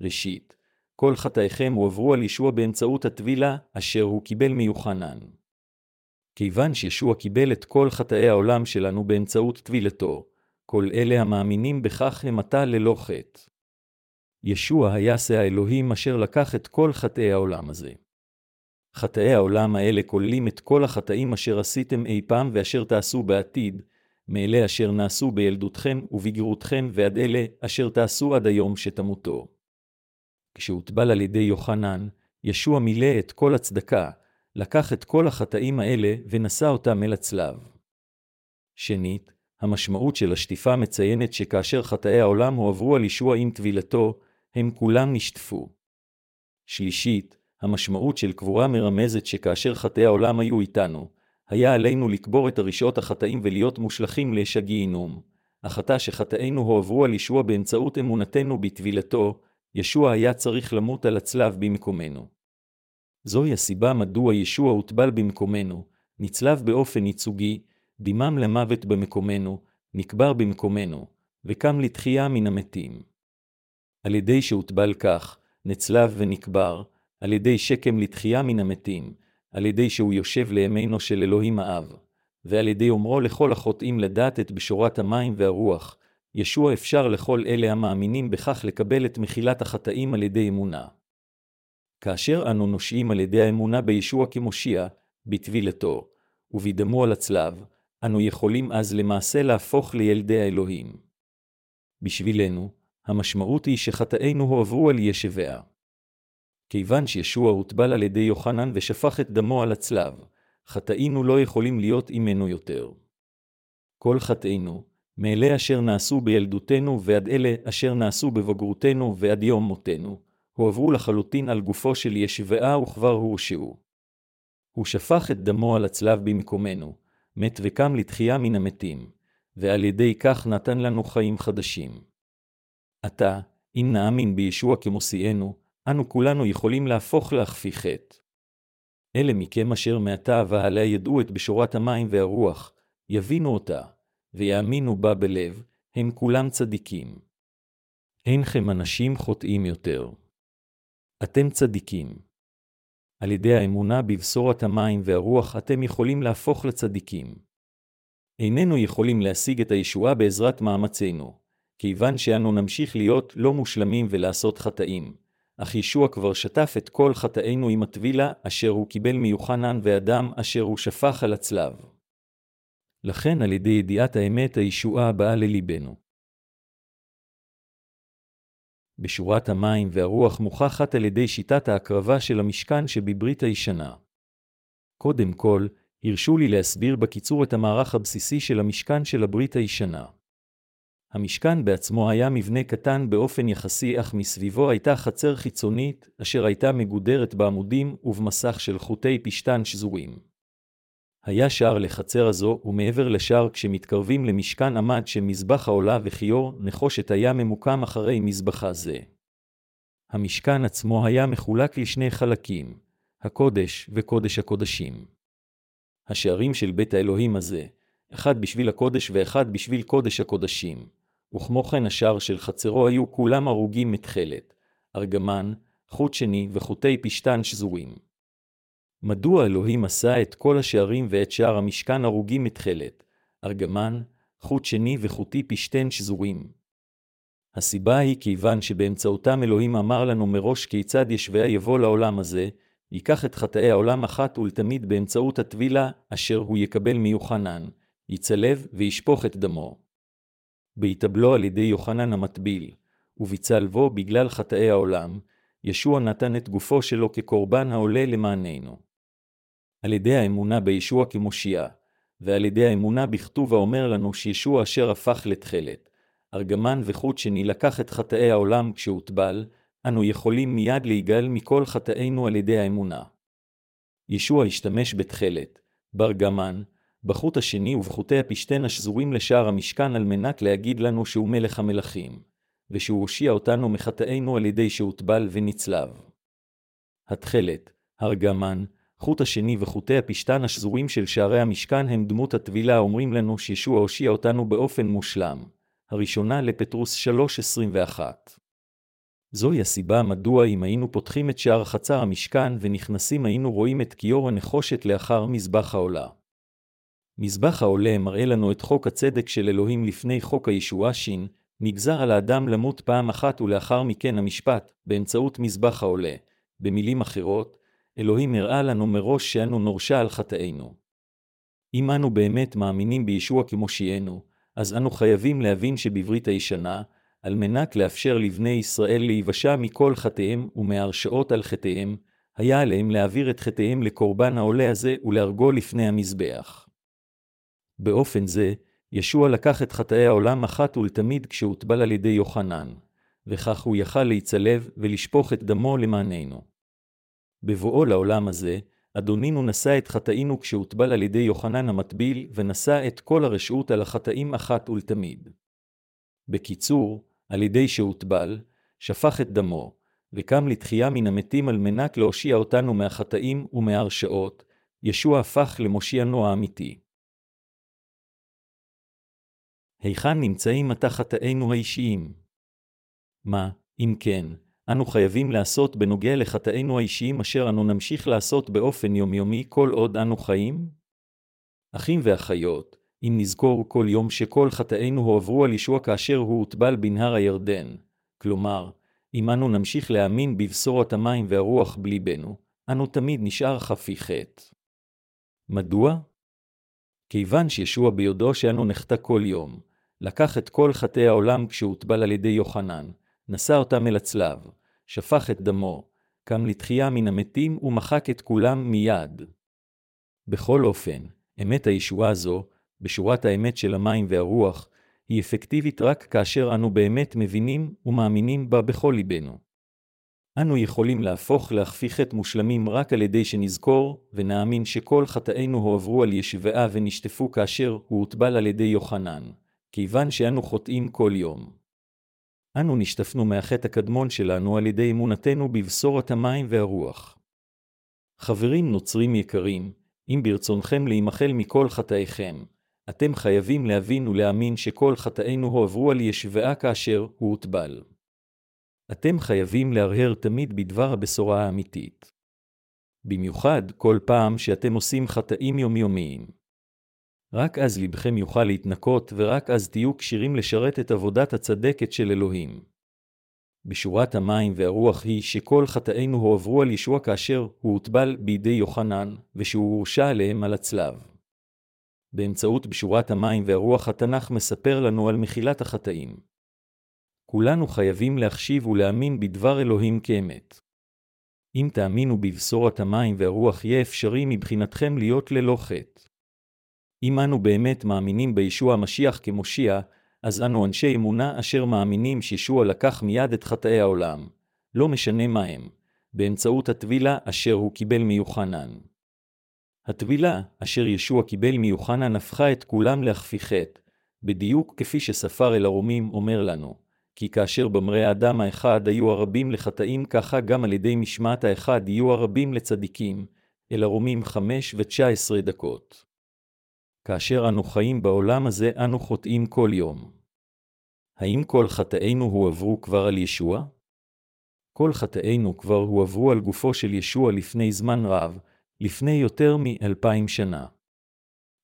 ראשית, כל חטאיכם הועברו על ישוע באמצעות הטבילה אשר הוא קיבל מיוחנן. כיוון שישוע קיבל את כל חטאי העולם שלנו באמצעות טבילתו, כל אלה המאמינים בכך הם עתה ללא חטא. ישוע היה שא האלוהים אשר לקח את כל חטאי העולם הזה. חטאי העולם האלה כוללים את כל החטאים אשר עשיתם אי פעם ואשר תעשו בעתיד, מאלה אשר נעשו בילדותכם ובגרותכם ועד אלה אשר תעשו עד היום שתמותו. כשהוטבל על ידי יוחנן, ישוע מילא את כל הצדקה, לקח את כל החטאים האלה ונשא אותם אל הצלב. שנית, המשמעות של השטיפה מציינת שכאשר חטאי העולם הועברו על ישוע עם טבילתו, הם כולם נשטפו. שלישית, המשמעות של קבורה מרמזת שכאשר חטאי העולם היו איתנו, היה עלינו לקבור את הרשעות החטאים ולהיות מושלכים לאש הגיהינום. החטא שחטאינו הועברו על ישוע באמצעות אמונתנו בטבילתו, ישוע היה צריך למות על הצלב במקומנו. זוהי הסיבה מדוע ישוע הוטבל במקומנו, נצלב באופן ייצוגי, דימם למוות במקומנו, נקבר במקומנו, וקם לתחייה מן המתים. על ידי שהוטבל כך, נצלב ונקבר, על ידי שקם לתחייה מן המתים, על ידי שהוא יושב לימינו של אלוהים האב, ועל ידי אומרו לכל החוטאים לדעת את בשורת המים והרוח, ישוע אפשר לכל אלה המאמינים בכך לקבל את מחילת החטאים על ידי אמונה. כאשר אנו נושעים על ידי האמונה בישוע כמושיע, בטבילתו, ובדמו על הצלב, אנו יכולים אז למעשה להפוך לילדי האלוהים. בשבילנו, המשמעות היא שחטאינו הועברו על ישביה. כיוון שישוע הוטבל על ידי יוחנן ושפך את דמו על הצלב, חטאינו לא יכולים להיות עמנו יותר. כל חטאינו, מאלה אשר נעשו בילדותנו ועד אלה אשר נעשו בבגרותנו ועד יום מותנו, הועברו לחלוטין על גופו של ישבעה וכבר הורשעו. הוא שפך את דמו על הצלב במקומנו, מת וקם לתחייה מן המתים, ועל ידי כך נתן לנו חיים חדשים. עתה, אם נאמין בישוע כמושיענו, אנו כולנו יכולים להפוך להכפי חטא. אלה מכם אשר מעתה והלאה ידעו את בשורת המים והרוח, יבינו אותה, ויאמינו בה בלב, הם כולם צדיקים. אינכם אנשים חוטאים יותר. אתם צדיקים. על ידי האמונה בבשורת המים והרוח אתם יכולים להפוך לצדיקים. איננו יכולים להשיג את הישועה בעזרת מאמצינו, כיוון שאנו נמשיך להיות לא מושלמים ולעשות חטאים. אך ישוע כבר שטף את כל חטאינו עם הטבילה אשר הוא קיבל מיוחנן ואדם אשר הוא שפך על הצלב. לכן על ידי ידיעת האמת הישועה באה לליבנו. בשורת המים והרוח מוכחת על ידי שיטת ההקרבה של המשכן שבברית הישנה. קודם כל, הרשו לי להסביר בקיצור את המערך הבסיסי של המשכן של הברית הישנה. המשכן בעצמו היה מבנה קטן באופן יחסי, אך מסביבו הייתה חצר חיצונית, אשר הייתה מגודרת בעמודים ובמסך של חוטי פשתן שזורים. היה שער לחצר הזו, ומעבר לשער כשמתקרבים למשכן עמד שמזבח העולה וכיור נחושת היה ממוקם אחרי מזבחה זה. המשכן עצמו היה מחולק לשני חלקים, הקודש וקודש הקודשים. השערים של בית האלוהים הזה, אחד בשביל הקודש ואחד בשביל קודש הקודשים, וכמו כן השער של חצרו היו כולם הרוגים מתכלת, ארגמן, חוט שני וחוטי פשתן שזורים. מדוע אלוהים עשה את כל השערים ואת שער המשכן הרוגים מתכלת, ארגמן, חוט שני וחוטי פשתן שזורים? הסיבה היא כיוון שבאמצעותם אלוהים אמר לנו מראש כיצד ישביה יבוא לעולם הזה, ייקח את חטאי העולם אחת ולתמיד באמצעות הטבילה, אשר הוא יקבל מיוחנן, יצלב וישפוך את דמו. בהתאבלו על ידי יוחנן המטביל, ובצלבו בגלל חטאי העולם, ישוע נתן את גופו שלו כקורבן העולה למעננו. על ידי האמונה בישוע כמושיע, ועל ידי האמונה בכתוב האומר לנו שישוע אשר הפך לתכלת, ארגמן וחוט שני לקח את חטאי העולם כשהוטבל, אנו יכולים מיד להיגאל מכל חטאינו על ידי האמונה. ישוע השתמש בתכלת, ברגמן, בחוט השני ובחוטי הפשתן השזורים לשער המשכן על מנת להגיד לנו שהוא מלך המלכים, ושהוא הושיע אותנו מחטאינו על ידי שהוטבל ונצלב. התכלת, הרגמן, חוט השני וחוטי הפשתן השזורים של שערי המשכן הם דמות הטבילה האומרים לנו שישוע הושיע אותנו באופן מושלם. הראשונה לפטרוס 3.21 זוהי הסיבה מדוע אם היינו פותחים את שער חצר המשכן ונכנסים היינו רואים את כיור הנחושת לאחר מזבח העולה. מזבח העולה מראה לנו את חוק הצדק של אלוהים לפני חוק הישועה שין, נגזר על האדם למות פעם אחת ולאחר מכן המשפט, באמצעות מזבח העולה. במילים אחרות, אלוהים הראה לנו מראש שאנו נורשע על חטאינו. אם אנו באמת מאמינים בישוע כמושיענו, אז אנו חייבים להבין שבברית הישנה, על מנת לאפשר לבני ישראל להיוושע מכל חטאיהם ומהרשעות על חטאיהם, היה עליהם להעביר את חטאיהם לקורבן העולה הזה ולהרגו לפני המזבח. באופן זה, ישוע לקח את חטאי העולם אחת ולתמיד כשהוטבל על ידי יוחנן, וכך הוא יכל להיצלב ולשפוך את דמו למעננו. בבואו לעולם הזה, אדונינו נשא את חטאינו כשהוטבל על ידי יוחנן המטביל, ונשא את כל הרשעות על החטאים אחת ולתמיד. בקיצור, על ידי שהוטבל, שפך את דמו, וקם לתחייה מן המתים על מנת להושיע אותנו מהחטאים ומהרשעות, ישוע הפך למושיענו האמיתי. היכן נמצאים עתה חטאינו האישיים? מה, אם כן, אנו חייבים לעשות בנוגע לחטאינו האישיים אשר אנו נמשיך לעשות באופן יומיומי כל עוד אנו חיים? אחים ואחיות, אם נזכור כל יום שכל חטאינו הועברו על ישוע כאשר הוא הוטבל בנהר הירדן, כלומר, אם אנו נמשיך להאמין בבשורת המים והרוח בליבנו, אנו תמיד נשאר חפי חטא. מדוע? כיוון שישוע ביודעו שאנו נחטא כל יום, לקח את כל חטאי העולם כשהוטבל על ידי יוחנן, נשא אותם אל הצלב, שפך את דמו, קם לתחייה מן המתים ומחק את כולם מיד. בכל אופן, אמת הישועה זו, בשורת האמת של המים והרוח, היא אפקטיבית רק כאשר אנו באמת מבינים ומאמינים בה בכל ליבנו. אנו יכולים להפוך להכפי חטא מושלמים רק על ידי שנזכור ונאמין שכל חטאינו הועברו על ישבעה ונשטפו כאשר הוא הוטבל על ידי יוחנן, כיוון שאנו חוטאים כל יום. אנו נשטפנו מהחטא הקדמון שלנו על ידי אמונתנו בבשורת המים והרוח. חברים נוצרים יקרים, אם ברצונכם להימחל מכל חטאיכם, אתם חייבים להבין ולהאמין שכל חטאינו הועברו על ישבעה כאשר הוא הוטבל. אתם חייבים להרהר תמיד בדבר הבשורה האמיתית. במיוחד כל פעם שאתם עושים חטאים יומיומיים. רק אז לבכם יוכל להתנקות, ורק אז תהיו כשירים לשרת את עבודת הצדקת של אלוהים. בשורת המים והרוח היא שכל חטאינו הועברו על ישוע כאשר הוא הוטבל בידי יוחנן, ושהוא הורשע עליהם על הצלב. באמצעות בשורת המים והרוח התנ"ך מספר לנו על מחילת החטאים. כולנו חייבים להחשיב ולהאמין בדבר אלוהים כאמת. אם תאמינו בבשורת המים והרוח, יהיה אפשרי מבחינתכם להיות ללא חטא. אם אנו באמת מאמינים בישוע המשיח כמושיע, אז אנו אנשי אמונה אשר מאמינים שישוע לקח מיד את חטאי העולם, לא משנה מה הם, באמצעות הטבילה אשר הוא קיבל מיוחנן. הטבילה אשר ישוע קיבל מיוחנן הפכה את כולם להכפי חטא, בדיוק כפי שספר אל הרומים אומר לנו, כי כאשר במראה האדם האחד היו הרבים לחטאים, ככה גם על ידי משמעת האחד יהיו הרבים לצדיקים, אל הרומים חמש ותשע עשרה דקות. כאשר אנו חיים בעולם הזה, אנו חוטאים כל יום. האם כל חטאינו הועברו כבר על ישוע? כל חטאינו כבר הועברו על גופו של ישוע לפני זמן רב, לפני יותר מאלפיים שנה.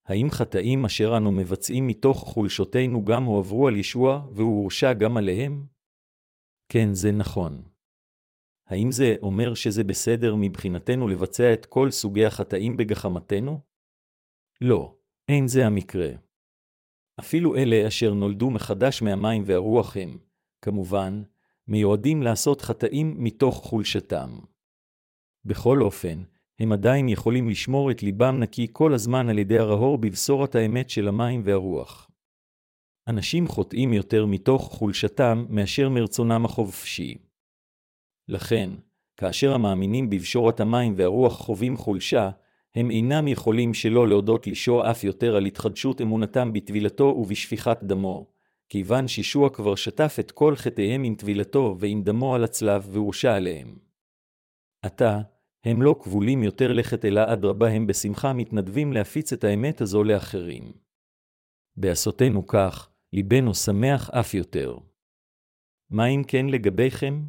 האם חטאים אשר אנו מבצעים מתוך חולשותינו גם הועברו על ישוע והוא הורשע גם עליהם? כן, זה נכון. האם זה אומר שזה בסדר מבחינתנו לבצע את כל סוגי החטאים בגחמתנו? לא. אין זה המקרה. אפילו אלה אשר נולדו מחדש מהמים והרוח הם, כמובן, מיועדים לעשות חטאים מתוך חולשתם. בכל אופן, הם עדיין יכולים לשמור את ליבם נקי כל הזמן על ידי הרהור בבשורת האמת של המים והרוח. אנשים חוטאים יותר מתוך חולשתם מאשר מרצונם החופשי. לכן, כאשר המאמינים בבשורת המים והרוח חווים חולשה, הם אינם יכולים שלא להודות לישוע אף יותר על התחדשות אמונתם בטבילתו ובשפיכת דמו, כיוון שישוע כבר שטף את כל חטאיהם עם טבילתו ועם דמו על הצלב והורשע עליהם. עתה, הם לא כבולים יותר לכת אלא אדרבה הם בשמחה מתנדבים להפיץ את האמת הזו לאחרים. בעשותנו כך, ליבנו שמח אף יותר. מה אם כן לגביכם?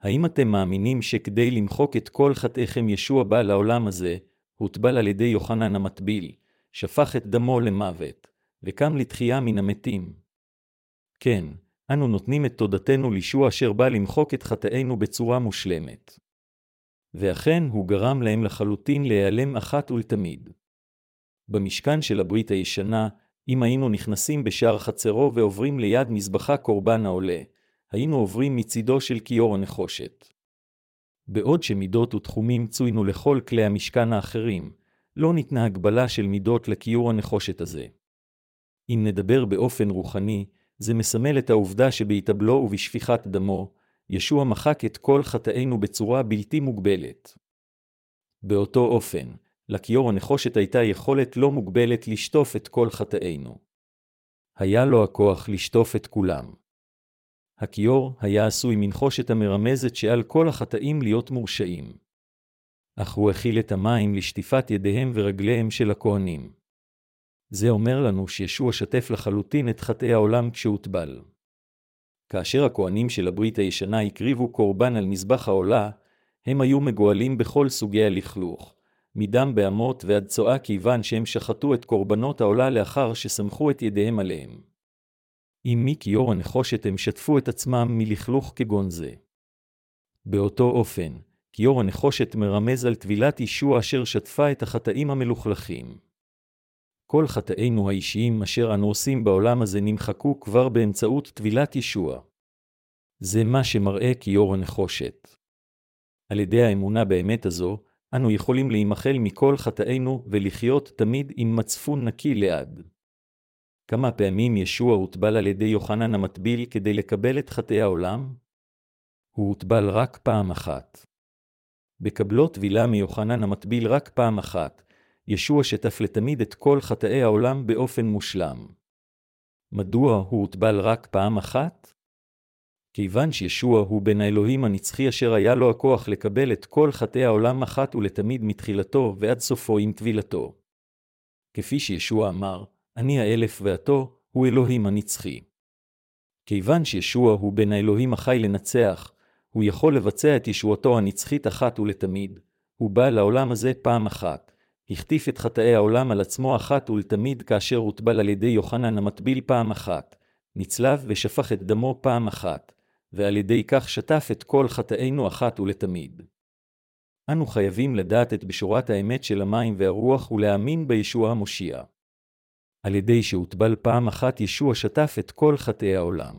האם אתם מאמינים שכדי למחוק את כל חטאיכם ישוע בא לעולם הזה, הוטבל על ידי יוחנן המטביל, שפך את דמו למוות, וקם לתחייה מן המתים. כן, אנו נותנים את תודתנו לישוע אשר בא למחוק את חטאינו בצורה מושלמת. ואכן הוא גרם להם לחלוטין להיעלם אחת ולתמיד. במשכן של הברית הישנה, אם היינו נכנסים בשער חצרו ועוברים ליד מזבחה קורבן העולה, היינו עוברים מצידו של כיור הנחושת. בעוד שמידות ותחומים צוינו לכל כלי המשכן האחרים, לא ניתנה הגבלה של מידות לכיור הנחושת הזה. אם נדבר באופן רוחני, זה מסמל את העובדה שבהתאבלו ובשפיכת דמו, ישוע מחק את כל חטאינו בצורה בלתי מוגבלת. באותו אופן, לכיור הנחושת הייתה יכולת לא מוגבלת לשטוף את כל חטאינו. היה לו הכוח לשטוף את כולם. הכיור היה עשוי מנחושת המרמזת שעל כל החטאים להיות מורשעים. אך הוא הכיל את המים לשטיפת ידיהם ורגליהם של הכהנים. זה אומר לנו שישוע שתף לחלוטין את חטאי העולם כשהוטבל. כאשר הכהנים של הברית הישנה הקריבו קורבן על מזבח העולה, הם היו מגואלים בכל סוגי הלכלוך, מדם באמות ועד צואה כיוון שהם שחטו את קורבנות העולה לאחר שסמכו את ידיהם עליהם. אם מי כיור הנחושת הם שטפו את עצמם מלכלוך כגון זה. באותו אופן, כיור הנחושת מרמז על טבילת ישוע אשר שטפה את החטאים המלוכלכים. כל חטאינו האישיים אשר אנו עושים בעולם הזה נמחקו כבר באמצעות טבילת ישוע. זה מה שמראה כיור הנחושת. על ידי האמונה באמת הזו, אנו יכולים להימחל מכל חטאינו ולחיות תמיד עם מצפון נקי לעד. כמה פעמים ישוע הוטבל על ידי יוחנן המטביל כדי לקבל את חטאי העולם? הוא הוטבל רק פעם אחת. בקבלו טבילה מיוחנן המטביל רק פעם אחת, ישוע שטף לתמיד את כל חטאי העולם באופן מושלם. מדוע הוא הוטבל רק פעם אחת? כיוון שישוע הוא בן האלוהים הנצחי אשר היה לו הכוח לקבל את כל חטאי העולם אחת ולתמיד מתחילתו ועד סופו עם טבילתו. כפי שישוע אמר, אני האלף ועתו, הוא אלוהים הנצחי. כיוון שישוע הוא בן האלוהים החי לנצח, הוא יכול לבצע את ישועתו הנצחית אחת ולתמיד. הוא בא לעולם הזה פעם אחת. החטיף את חטאי העולם על עצמו אחת ולתמיד כאשר הוטבל על ידי יוחנן המטביל פעם אחת. נצלב ושפך את דמו פעם אחת, ועל ידי כך שטף את כל חטאינו אחת ולתמיד. אנו חייבים לדעת את בשורת האמת של המים והרוח ולהאמין בישוע המושיע. על ידי שהוטבל פעם אחת ישוע שטף את כל חטאי העולם.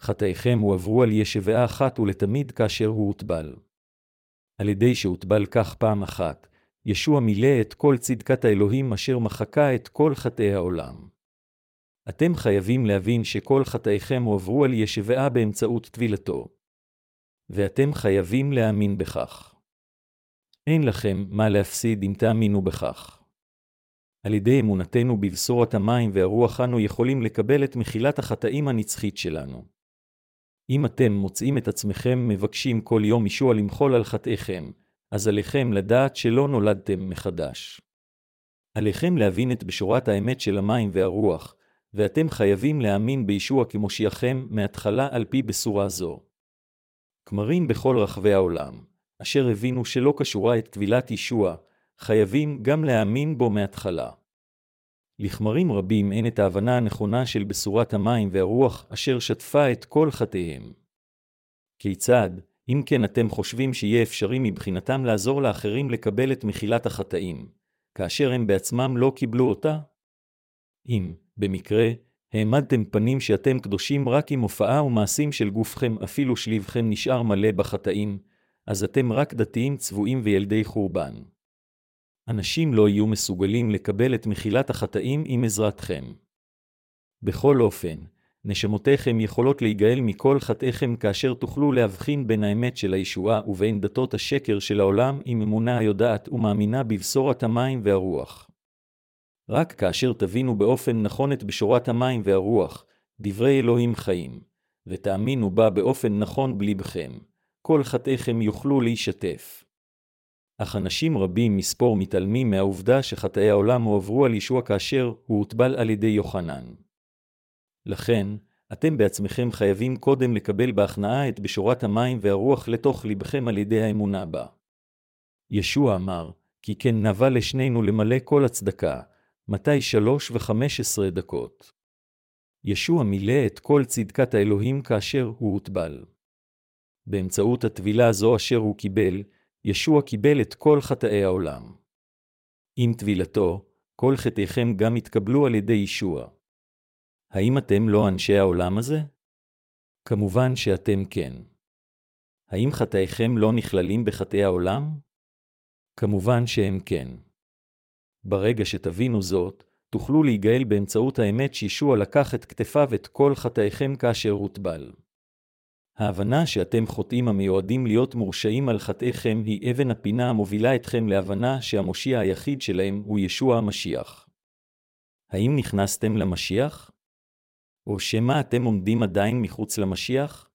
חטאיכם הועברו על ישבעה אחת ולתמיד כאשר הוא הוטבל. על ידי שהוטבל כך פעם אחת, ישוע מילא את כל צדקת האלוהים אשר מחקה את כל חטאי העולם. אתם חייבים להבין שכל חטאיכם הועברו על ישבעה באמצעות טבילתו. ואתם חייבים להאמין בכך. אין לכם מה להפסיד אם תאמינו בכך. על ידי אמונתנו בבשורת המים והרוח אנו יכולים לקבל את מחילת החטאים הנצחית שלנו. אם אתם מוצאים את עצמכם מבקשים כל יום ישוע למחול על חטאיכם, אז עליכם לדעת שלא נולדתם מחדש. עליכם להבין את בשורת האמת של המים והרוח, ואתם חייבים להאמין בישוע כמושיעכם מההתחלה על פי בשורה זו. כמרים בכל רחבי העולם, אשר הבינו שלא קשורה את טבילת ישוע, חייבים גם להאמין בו מההתחלה. לכמרים רבים אין את ההבנה הנכונה של בשורת המים והרוח אשר שטפה את כל חטאיהם. כיצד, אם כן אתם חושבים שיהיה אפשרי מבחינתם לעזור לאחרים לקבל את מחילת החטאים, כאשר הם בעצמם לא קיבלו אותה? אם, במקרה, העמדתם פנים שאתם קדושים רק עם הופעה ומעשים של גופכם אפילו שליבכם נשאר מלא בחטאים, אז אתם רק דתיים צבועים וילדי חורבן. אנשים לא יהיו מסוגלים לקבל את מחילת החטאים עם עזרתכם. בכל אופן, נשמותיכם יכולות להיגאל מכל חטאיכם כאשר תוכלו להבחין בין האמת של הישועה ובין דתות השקר של העולם עם אמונה היודעת ומאמינה בבשורת המים והרוח. רק כאשר תבינו באופן נכון את בשורת המים והרוח, דברי אלוהים חיים, ותאמינו בה באופן נכון בליבכם, כל חטאיכם יוכלו להישטף. אך אנשים רבים מספור מתעלמים מהעובדה שחטאי העולם הועברו על ישוע כאשר הוא הוטבל על ידי יוחנן. לכן, אתם בעצמכם חייבים קודם לקבל בהכנעה את בשורת המים והרוח לתוך לבכם על ידי האמונה בה. ישוע אמר, כי כן נבע לשנינו למלא כל הצדקה, מתי שלוש וחמש עשרה דקות. ישוע מילא את כל צדקת האלוהים כאשר הוא הוטבל. באמצעות הטבילה הזו אשר הוא קיבל, ישוע קיבל את כל חטאי העולם. עם טבילתו, כל חטאיכם גם התקבלו על ידי ישוע. האם אתם לא אנשי העולם הזה? כמובן שאתם כן. האם חטאיכם לא נכללים בחטאי העולם? כמובן שהם כן. ברגע שתבינו זאת, תוכלו להיגאל באמצעות האמת שישוע לקח את כתפיו את כל חטאיכם כאשר הוטבל. ההבנה שאתם חוטאים המיועדים להיות מורשעים על חטאיכם היא אבן הפינה המובילה אתכם להבנה שהמושיע היחיד שלהם הוא ישוע המשיח. האם נכנסתם למשיח? או שמא אתם עומדים עדיין מחוץ למשיח?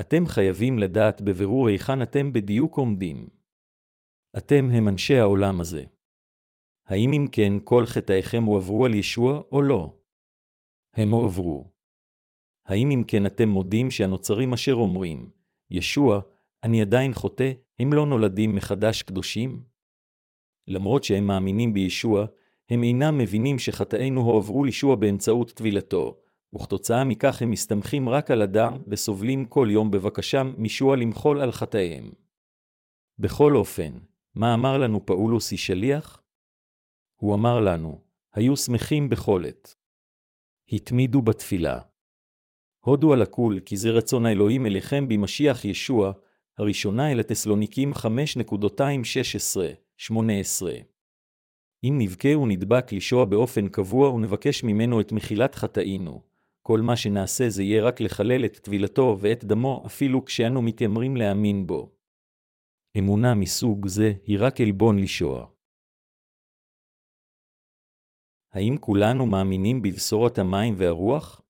אתם חייבים לדעת בבירור היכן אתם בדיוק עומדים. אתם הם אנשי העולם הזה. האם אם כן כל חטאיכם הועברו על ישוע או לא? הם הועברו. האם אם כן אתם מודים שהנוצרים אשר אומרים, ישוע, אני עדיין חוטא, הם לא נולדים מחדש קדושים? למרות שהם מאמינים בישוע, הם אינם מבינים שחטאינו הועברו לישוע באמצעות טבילתו, וכתוצאה מכך הם מסתמכים רק על אדם וסובלים כל יום בבקשם מישוע למחול על חטאיהם. בכל אופן, מה אמר לנו פאולוס איש שליח? הוא אמר לנו, היו שמחים בכל עת. התמידו בתפילה. הודו על הכול, כי זה רצון האלוהים אליכם במשיח ישוע, הראשונה אל התסלוניקים 5.216-18. אם נבכה ונדבק לישוע באופן קבוע ונבקש ממנו את מחילת חטאינו, כל מה שנעשה זה יהיה רק לחלל את טבילתו ואת דמו אפילו כשאנו מתיימרים להאמין בו. אמונה מסוג זה היא רק עלבון לישוע. האם כולנו מאמינים בבשורת המים והרוח?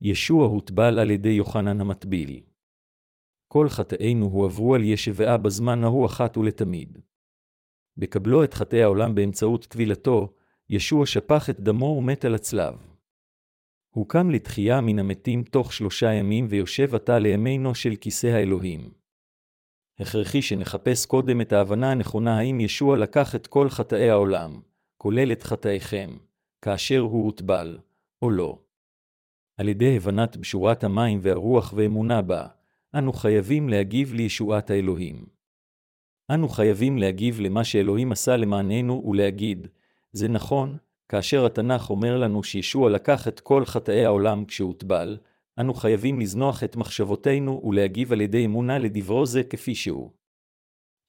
ישוע הוטבל על ידי יוחנן המטביל. כל חטאינו הועברו על ישבעה בזמן ההוא אחת ולתמיד. בקבלו את חטאי העולם באמצעות טבילתו, ישוע שפך את דמו ומת על הצלב. הוא קם לתחייה מן המתים תוך שלושה ימים ויושב עתה לימינו של כיסא האלוהים. הכרחי שנחפש קודם את ההבנה הנכונה האם ישוע לקח את כל חטאי העולם, כולל את חטאיכם, כאשר הוא הוטבל, או לא. על ידי הבנת בשורת המים והרוח ואמונה בה, אנו חייבים להגיב לישועת האלוהים. אנו חייבים להגיב למה שאלוהים עשה למעננו ולהגיד, זה נכון, כאשר התנ"ך אומר לנו שישוע לקח את כל חטאי העולם כשהוטבל, אנו חייבים לזנוח את מחשבותינו ולהגיב על ידי אמונה לדברו זה כפי שהוא.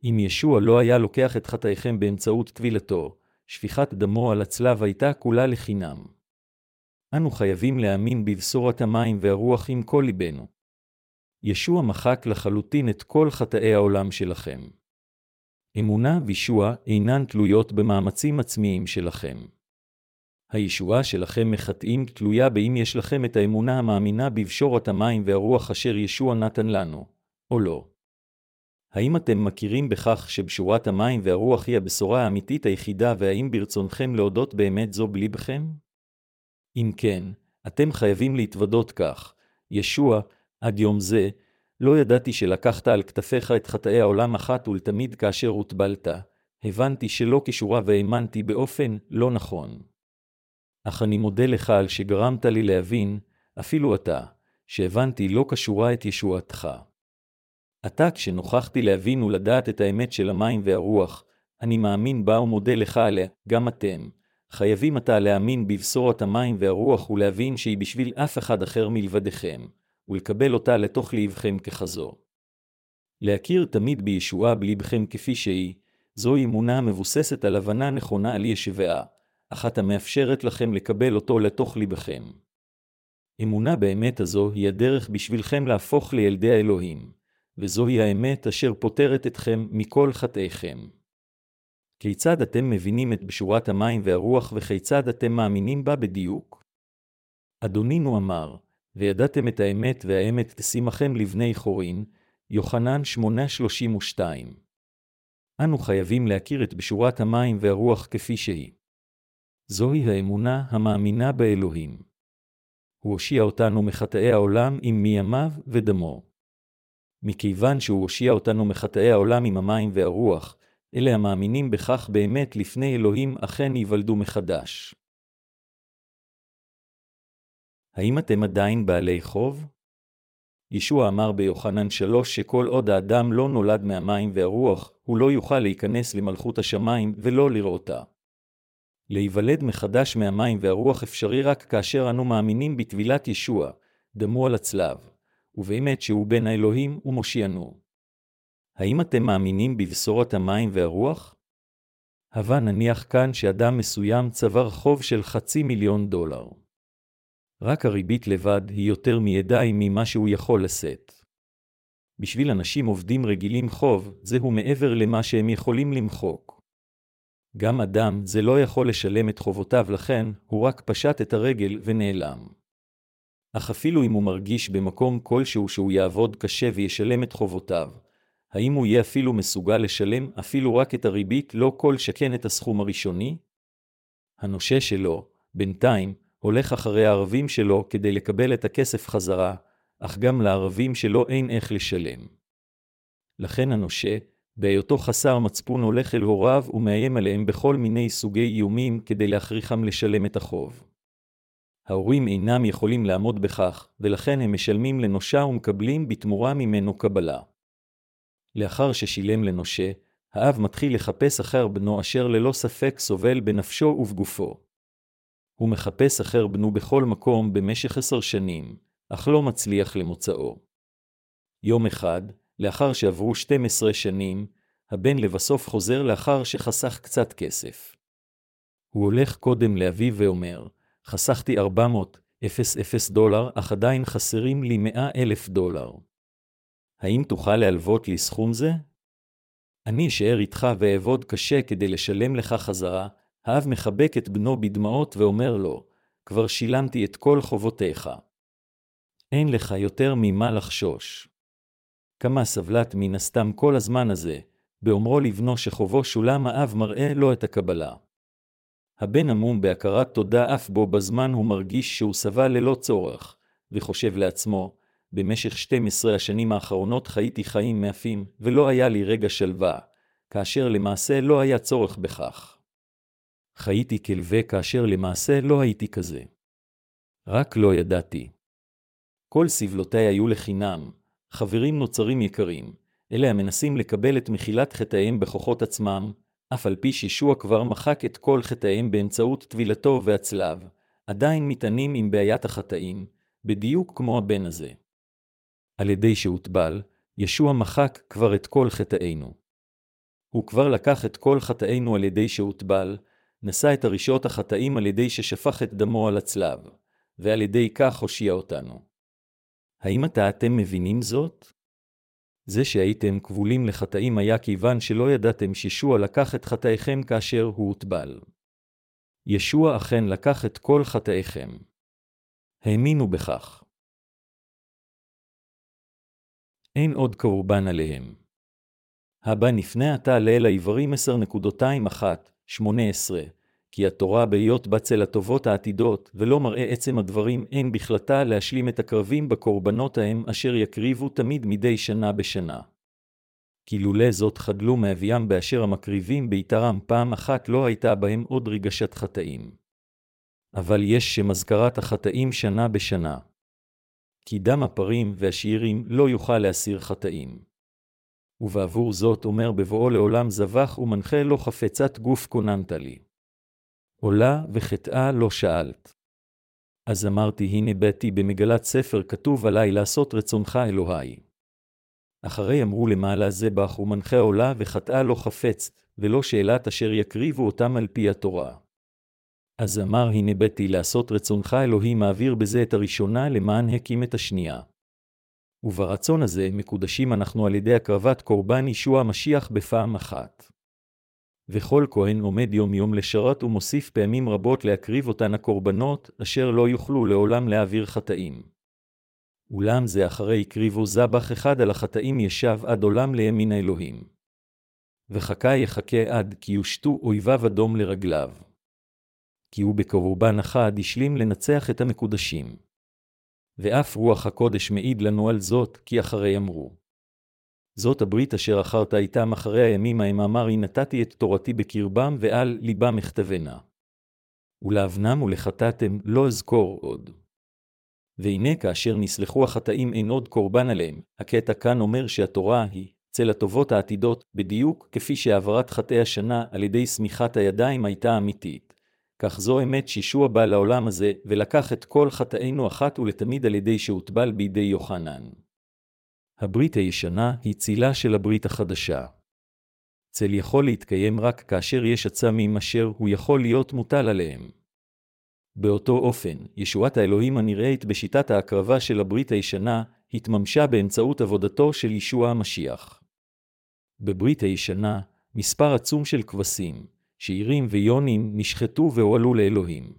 אם ישוע לא היה לוקח את חטאיכם באמצעות טבילתו, שפיכת דמו על הצלב הייתה כולה לחינם. אנו חייבים להאמין בבשורת המים והרוח עם כל ליבנו. ישוע מחק לחלוטין את כל חטאי העולם שלכם. אמונה וישוע אינן תלויות במאמצים עצמיים שלכם. הישועה שלכם מחטאים תלויה באם יש לכם את האמונה המאמינה בבשורת המים והרוח אשר ישוע נתן לנו, או לא. האם אתם מכירים בכך שבשורת המים והרוח היא הבשורה האמיתית היחידה, והאם ברצונכם להודות באמת זו בליבכם? אם כן, אתם חייבים להתוודות כך, ישוע, עד יום זה, לא ידעתי שלקחת על כתפיך את חטאי העולם אחת ולתמיד כאשר הוטבלת, הבנתי שלא כשורה והאמנתי באופן לא נכון. אך אני מודה לך על שגרמת לי להבין, אפילו אתה, שהבנתי לא כשורה את ישועתך. עתה כשנוכחתי להבין ולדעת את האמת של המים והרוח, אני מאמין בה ומודה לך עליה, גם אתם. חייבים עתה להאמין בבשורת המים והרוח ולהבין שהיא בשביל אף אחד אחר מלבדיכם, ולקבל אותה לתוך ליבכם ככזו. להכיר תמיד בישועה בלבכם כפי שהיא, זוהי אמונה המבוססת על הבנה נכונה על ישבעה, אחת המאפשרת לכם לקבל אותו לתוך ליבכם. אמונה באמת הזו היא הדרך בשבילכם להפוך לילדי האלוהים, וזוהי האמת אשר פוטרת אתכם מכל חטאיכם. כיצד אתם מבינים את בשורת המים והרוח וכיצד אתם מאמינים בה בדיוק? אדונינו אמר, וידעתם את האמת והאמת תשימכם לבני חורין, יוחנן 8:32. אנו חייבים להכיר את בשורת המים והרוח כפי שהיא. זוהי האמונה המאמינה באלוהים. הוא הושיע אותנו מחטאי העולם עם מימיו ודמו. מכיוון שהוא הושיע אותנו מחטאי העולם עם המים והרוח, אלה המאמינים בכך באמת לפני אלוהים אכן ייוולדו מחדש. האם אתם עדיין בעלי חוב? ישוע אמר ביוחנן שלוש שכל עוד האדם לא נולד מהמים והרוח, הוא לא יוכל להיכנס למלכות השמיים ולא לראותה. להיוולד מחדש מהמים והרוח אפשרי רק כאשר אנו מאמינים בטבילת ישוע, דמו על הצלב, ובאמת שהוא בן האלוהים ומושיענו. האם אתם מאמינים בבשורת המים והרוח? הבה נניח כאן שאדם מסוים צבר חוב של חצי מיליון דולר. רק הריבית לבד היא יותר מידיים ממה שהוא יכול לשאת. בשביל אנשים עובדים רגילים חוב, זהו מעבר למה שהם יכולים למחוק. גם אדם זה לא יכול לשלם את חובותיו, לכן הוא רק פשט את הרגל ונעלם. אך אפילו אם הוא מרגיש במקום כלשהו שהוא יעבוד קשה וישלם את חובותיו, האם הוא יהיה אפילו מסוגל לשלם אפילו רק את הריבית, לא כל שכן את הסכום הראשוני? הנושה שלו, בינתיים, הולך אחרי הערבים שלו כדי לקבל את הכסף חזרה, אך גם לערבים שלו אין איך לשלם. לכן הנושה, בהיותו חסר מצפון הולך אל הוריו ומאיים עליהם בכל מיני סוגי איומים כדי להכריחם לשלם את החוב. ההורים אינם יכולים לעמוד בכך, ולכן הם משלמים לנושה ומקבלים בתמורה ממנו קבלה. לאחר ששילם לנושה, האב מתחיל לחפש אחר בנו אשר ללא ספק סובל בנפשו ובגופו. הוא מחפש אחר בנו בכל מקום במשך עשר שנים, אך לא מצליח למוצאו. יום אחד, לאחר שעברו 12 שנים, הבן לבסוף חוזר לאחר שחסך קצת כסף. הוא הולך קודם לאביו ואומר, חסכתי 400 0 דולר, אך עדיין חסרים לי 100 אלף דולר. האם תוכל להלוות לי סכום זה? אני אשאר איתך ואעבוד קשה כדי לשלם לך חזרה. האב מחבק את בנו בדמעות ואומר לו, כבר שילמתי את כל חובותיך. אין לך יותר ממה לחשוש. כמה סבלת מן הסתם כל הזמן הזה, באומרו לבנו שחובו שולם האב מראה לו את הקבלה. הבן עמום בהכרת תודה אף בו בזמן הוא מרגיש שהוא סבל ללא צורך, וחושב לעצמו, במשך 12 השנים האחרונות חייתי חיים מאפים, ולא היה לי רגע שלווה, כאשר למעשה לא היה צורך בכך. חייתי כלווה כאשר למעשה לא הייתי כזה. רק לא ידעתי. כל סבלותיי היו לחינם, חברים נוצרים יקרים, אלה המנסים לקבל את מחילת חטאיהם בכוחות עצמם, אף על פי שישוע כבר מחק את כל חטאיהם באמצעות טבילתו והצלב, עדיין מתענים עם בעיית החטאים, בדיוק כמו הבן הזה. על ידי שהוטבל, ישוע מחק כבר את כל חטאינו. הוא כבר לקח את כל חטאינו על ידי שהוטבל, נשא את הרשעות החטאים על ידי ששפך את דמו על הצלב, ועל ידי כך הושיע אותנו. האם אתה אתם מבינים זאת? זה שהייתם כבולים לחטאים היה כיוון שלא ידעתם שישוע לקח את חטאיכם כאשר הוא הוטבל. ישוע אכן לקח את כל חטאיכם. האמינו בכך. אין עוד קורבן עליהם. הבא נפנה עתה לאל העברים 10.21-18, כי התורה בהיות בצל הטובות העתידות, ולא מראה עצם הדברים, אין בכלתה להשלים את הקרבים בקורבנות ההם, אשר יקריבו תמיד מדי שנה בשנה. כי לולא זאת חדלו מאביים באשר המקריבים ביתרם פעם אחת לא הייתה בהם עוד רגשת חטאים. אבל יש שמזכרת החטאים שנה בשנה. כי דם הפרים והשאירים לא יוכל להסיר חטאים. ובעבור זאת אומר בבואו לעולם זבח ומנחה לו חפצת גוף כוננת לי. עולה וחטאה לא שאלת. אז אמרתי, הנה ביתי במגלת ספר כתוב עלי לעשות רצונך אלוהי. אחרי אמרו למעלה זה בך ומנחה עולה וחטאה לא חפץ, ולא שאלת אשר יקריבו אותם על פי התורה. אז אמר הנה ביתי לעשות רצונך אלוהי מעביר בזה את הראשונה למען הקים את השנייה. וברצון הזה מקודשים אנחנו על ידי הקרבת קורבן ישוע המשיח בפעם אחת. וכל כהן עומד יום יום לשרת ומוסיף פעמים רבות להקריב אותן הקורבנות, אשר לא יוכלו לעולם להעביר חטאים. אולם זה אחרי הקריבו זבח אחד על החטאים ישב עד עולם לימין האלוהים. וחכה יחכה עד כי יושתו אויביו אדום לרגליו. כי הוא בקורבן אחד השלים לנצח את המקודשים. ואף רוח הקודש מעיד לנו על זאת, כי אחרי אמרו. זאת הברית אשר אחרת איתם אחרי הימים ההם אמרי נתתי את תורתי בקרבם ועל ליבם אכתבנה. ולאבנם ולחטאתם לא אזכור עוד. והנה כאשר נסלחו החטאים אין עוד קורבן עליהם, הקטע כאן אומר שהתורה היא צל הטובות העתידות, בדיוק כפי שהעברת חטאי השנה על ידי שמיכת הידיים הייתה אמיתית. כך זו אמת שישוע בא לעולם הזה, ולקח את כל חטאינו אחת ולתמיד על ידי שהוטבל בידי יוחנן. הברית הישנה היא צילה של הברית החדשה. צל יכול להתקיים רק כאשר יש עצמים אשר הוא יכול להיות מוטל עליהם. באותו אופן, ישועת האלוהים הנראית בשיטת ההקרבה של הברית הישנה, התממשה באמצעות עבודתו של ישוע המשיח. בברית הישנה, מספר עצום של כבשים, שעירים ויונים נשחטו והועלו לאלוהים.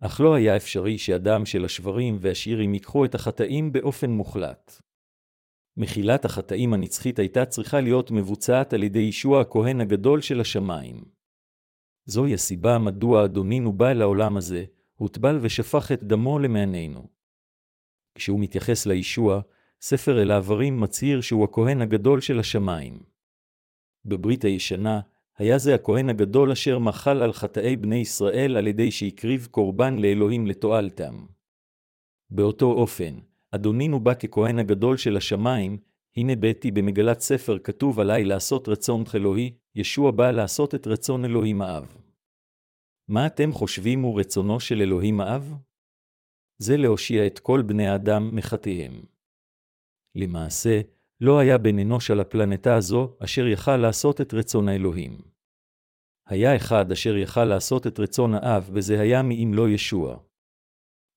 אך לא היה אפשרי שהדם של השברים והשאירים ייקחו את החטאים באופן מוחלט. מחילת החטאים הנצחית הייתה צריכה להיות מבוצעת על ידי ישוע הכהן הגדול של השמיים. זוהי הסיבה מדוע אדונינו בא לעולם הזה, הוטבל ושפך את דמו למעננו. כשהוא מתייחס לישוע, ספר אל העברים מצהיר שהוא הכהן הגדול של השמיים. בברית הישנה, היה זה הכהן הגדול אשר מחל על חטאי בני ישראל על ידי שהקריב קורבן לאלוהים לתועלתם. באותו אופן, אדונינו בא ככהן הגדול של השמיים, הנה ביתי במגלת ספר כתוב עליי לעשות רצון אלוהי, ישוע בא לעשות את רצון אלוהים האב. מה אתם חושבים הוא רצונו של אלוהים האב? זה להושיע את כל בני האדם מחטאיהם. למעשה, לא היה בן אנוש על הפלנטה הזו אשר יכל לעשות את רצון האלוהים. היה אחד אשר יכל לעשות את רצון האב, וזה היה מי אם לא ישוע.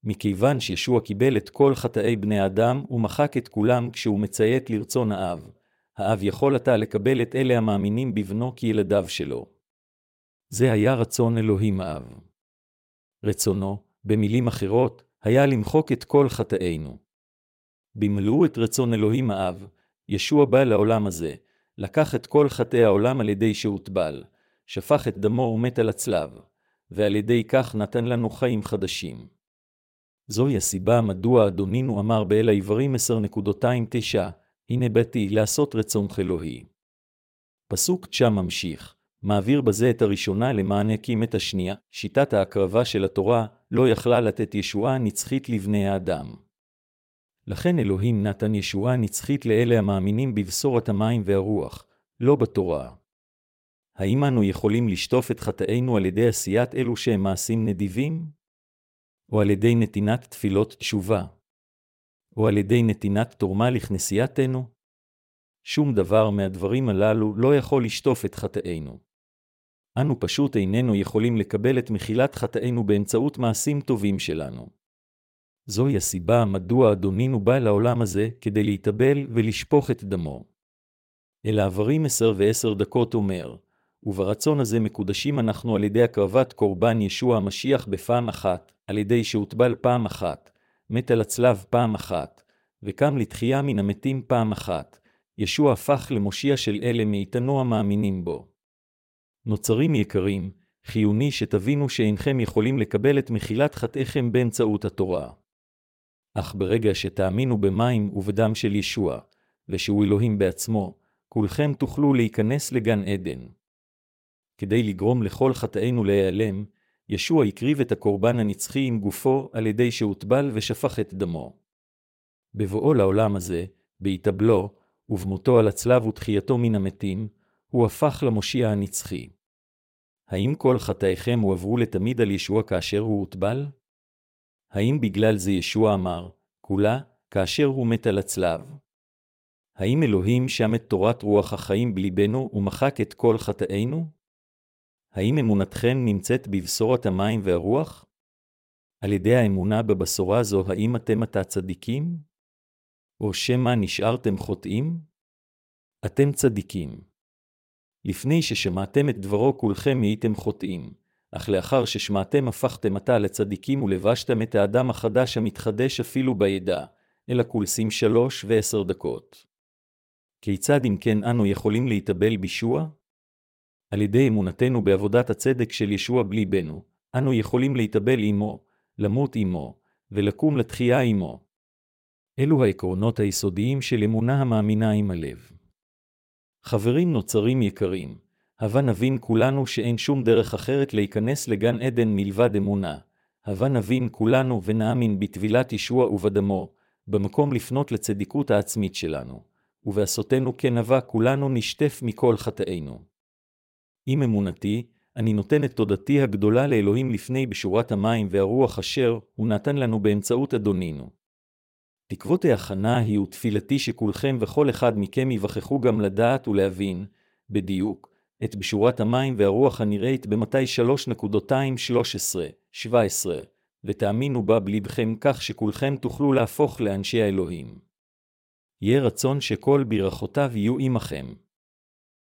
מכיוון שישוע קיבל את כל חטאי בני אדם, ומחק את כולם כשהוא מציית לרצון האב. האב יכול עתה לקבל את אלה המאמינים בבנו כילדיו שלו. זה היה רצון אלוהים האב. רצונו, במילים אחרות, היה למחוק את כל חטאינו. במלאו את רצון אלוהים האב, ישוע בא לעולם הזה, לקח את כל חטאי העולם על ידי שהוטבל, שפך את דמו ומת על הצלב, ועל ידי כך נתן לנו חיים חדשים. זוהי הסיבה מדוע אדונינו אמר באל העברים 10.29, הנה באתי לעשות רצונך אלוהי. פסוק תשע ממשיך, מעביר בזה את הראשונה למען הקים את השנייה, שיטת ההקרבה של התורה לא יכלה לתת ישועה נצחית לבני האדם. לכן אלוהים נתן ישועה נצחית לאלה המאמינים בבשורת המים והרוח, לא בתורה. האם אנו יכולים לשטוף את חטאינו על ידי עשיית אלו שהם מעשים נדיבים? או על ידי נתינת תפילות תשובה? או על ידי נתינת תורמה לכנסייתנו? שום דבר מהדברים הללו לא יכול לשטוף את חטאינו. אנו פשוט איננו יכולים לקבל את מחילת חטאינו באמצעות מעשים טובים שלנו. זוהי הסיבה מדוע אדונינו בא לעולם הזה כדי להתאבל ולשפוך את דמו. אל העברים עשר ועשר דקות אומר, וברצון הזה מקודשים אנחנו על ידי הקרבת קורבן ישוע המשיח בפעם אחת, על ידי שהוטבל פעם אחת, מת על הצלב פעם אחת, וקם לתחייה מן המתים פעם אחת, ישוע הפך למושיע של אלה מאיתנו המאמינים בו. נוצרים יקרים, חיוני שתבינו שאינכם יכולים לקבל את מחילת חטאיכם באמצעות התורה. אך ברגע שתאמינו במים ובדם של ישוע, ושהוא אלוהים בעצמו, כולכם תוכלו להיכנס לגן עדן. כדי לגרום לכל חטאינו להיעלם, ישוע הקריב את הקורבן הנצחי עם גופו על ידי שהוטבל ושפך את דמו. בבואו לעולם הזה, בהתאבלו, ובמותו על הצלב ותחייתו מן המתים, הוא הפך למושיע הנצחי. האם כל חטאיכם הועברו לתמיד על ישוע כאשר הוא הוטבל? האם בגלל זה ישוע אמר, כולה, כאשר הוא מת על הצלב? האם אלוהים שם את תורת רוח החיים בליבנו ומחק את כל חטאינו? האם אמונתכם נמצאת בבשורת המים והרוח? על ידי האמונה בבשורה זו, האם אתם עתה צדיקים? או שמא נשארתם חוטאים? אתם צדיקים. לפני ששמעתם את דברו כולכם הייתם חוטאים, אך לאחר ששמעתם הפכתם עתה לצדיקים ולבשתם את האדם החדש המתחדש אפילו בידע, אלא כולסים שלוש ועשר דקות. כיצד אם כן אנו יכולים להתאבל בישוע? על ידי אמונתנו בעבודת הצדק של ישוע בליבנו, אנו יכולים להתאבל עמו, למות עמו, ולקום לתחייה עמו. אלו העקרונות היסודיים של אמונה המאמינה עם הלב. חברים נוצרים יקרים, הבה נבין כולנו שאין שום דרך אחרת להיכנס לגן עדן מלבד אמונה. הבה נבין כולנו ונאמין בטבילת ישוע ובדמו, במקום לפנות לצדיקות העצמית שלנו, ובעשותנו כן הבה כולנו נשטף מכל חטאינו. עם אמונתי, אני נותן את תודתי הגדולה לאלוהים לפני בשורת המים והרוח אשר הוא נתן לנו באמצעות אדונינו. תקוות ההכנה היא ותפילתי שכולכם וכל אחד מכם יווכחו גם לדעת ולהבין, בדיוק, את בשורת המים והרוח הנראית במתי 3.213-17, ותאמינו בה בלבכם כך שכולכם תוכלו להפוך לאנשי האלוהים. יהיה רצון שכל ברכותיו יהיו עמכם.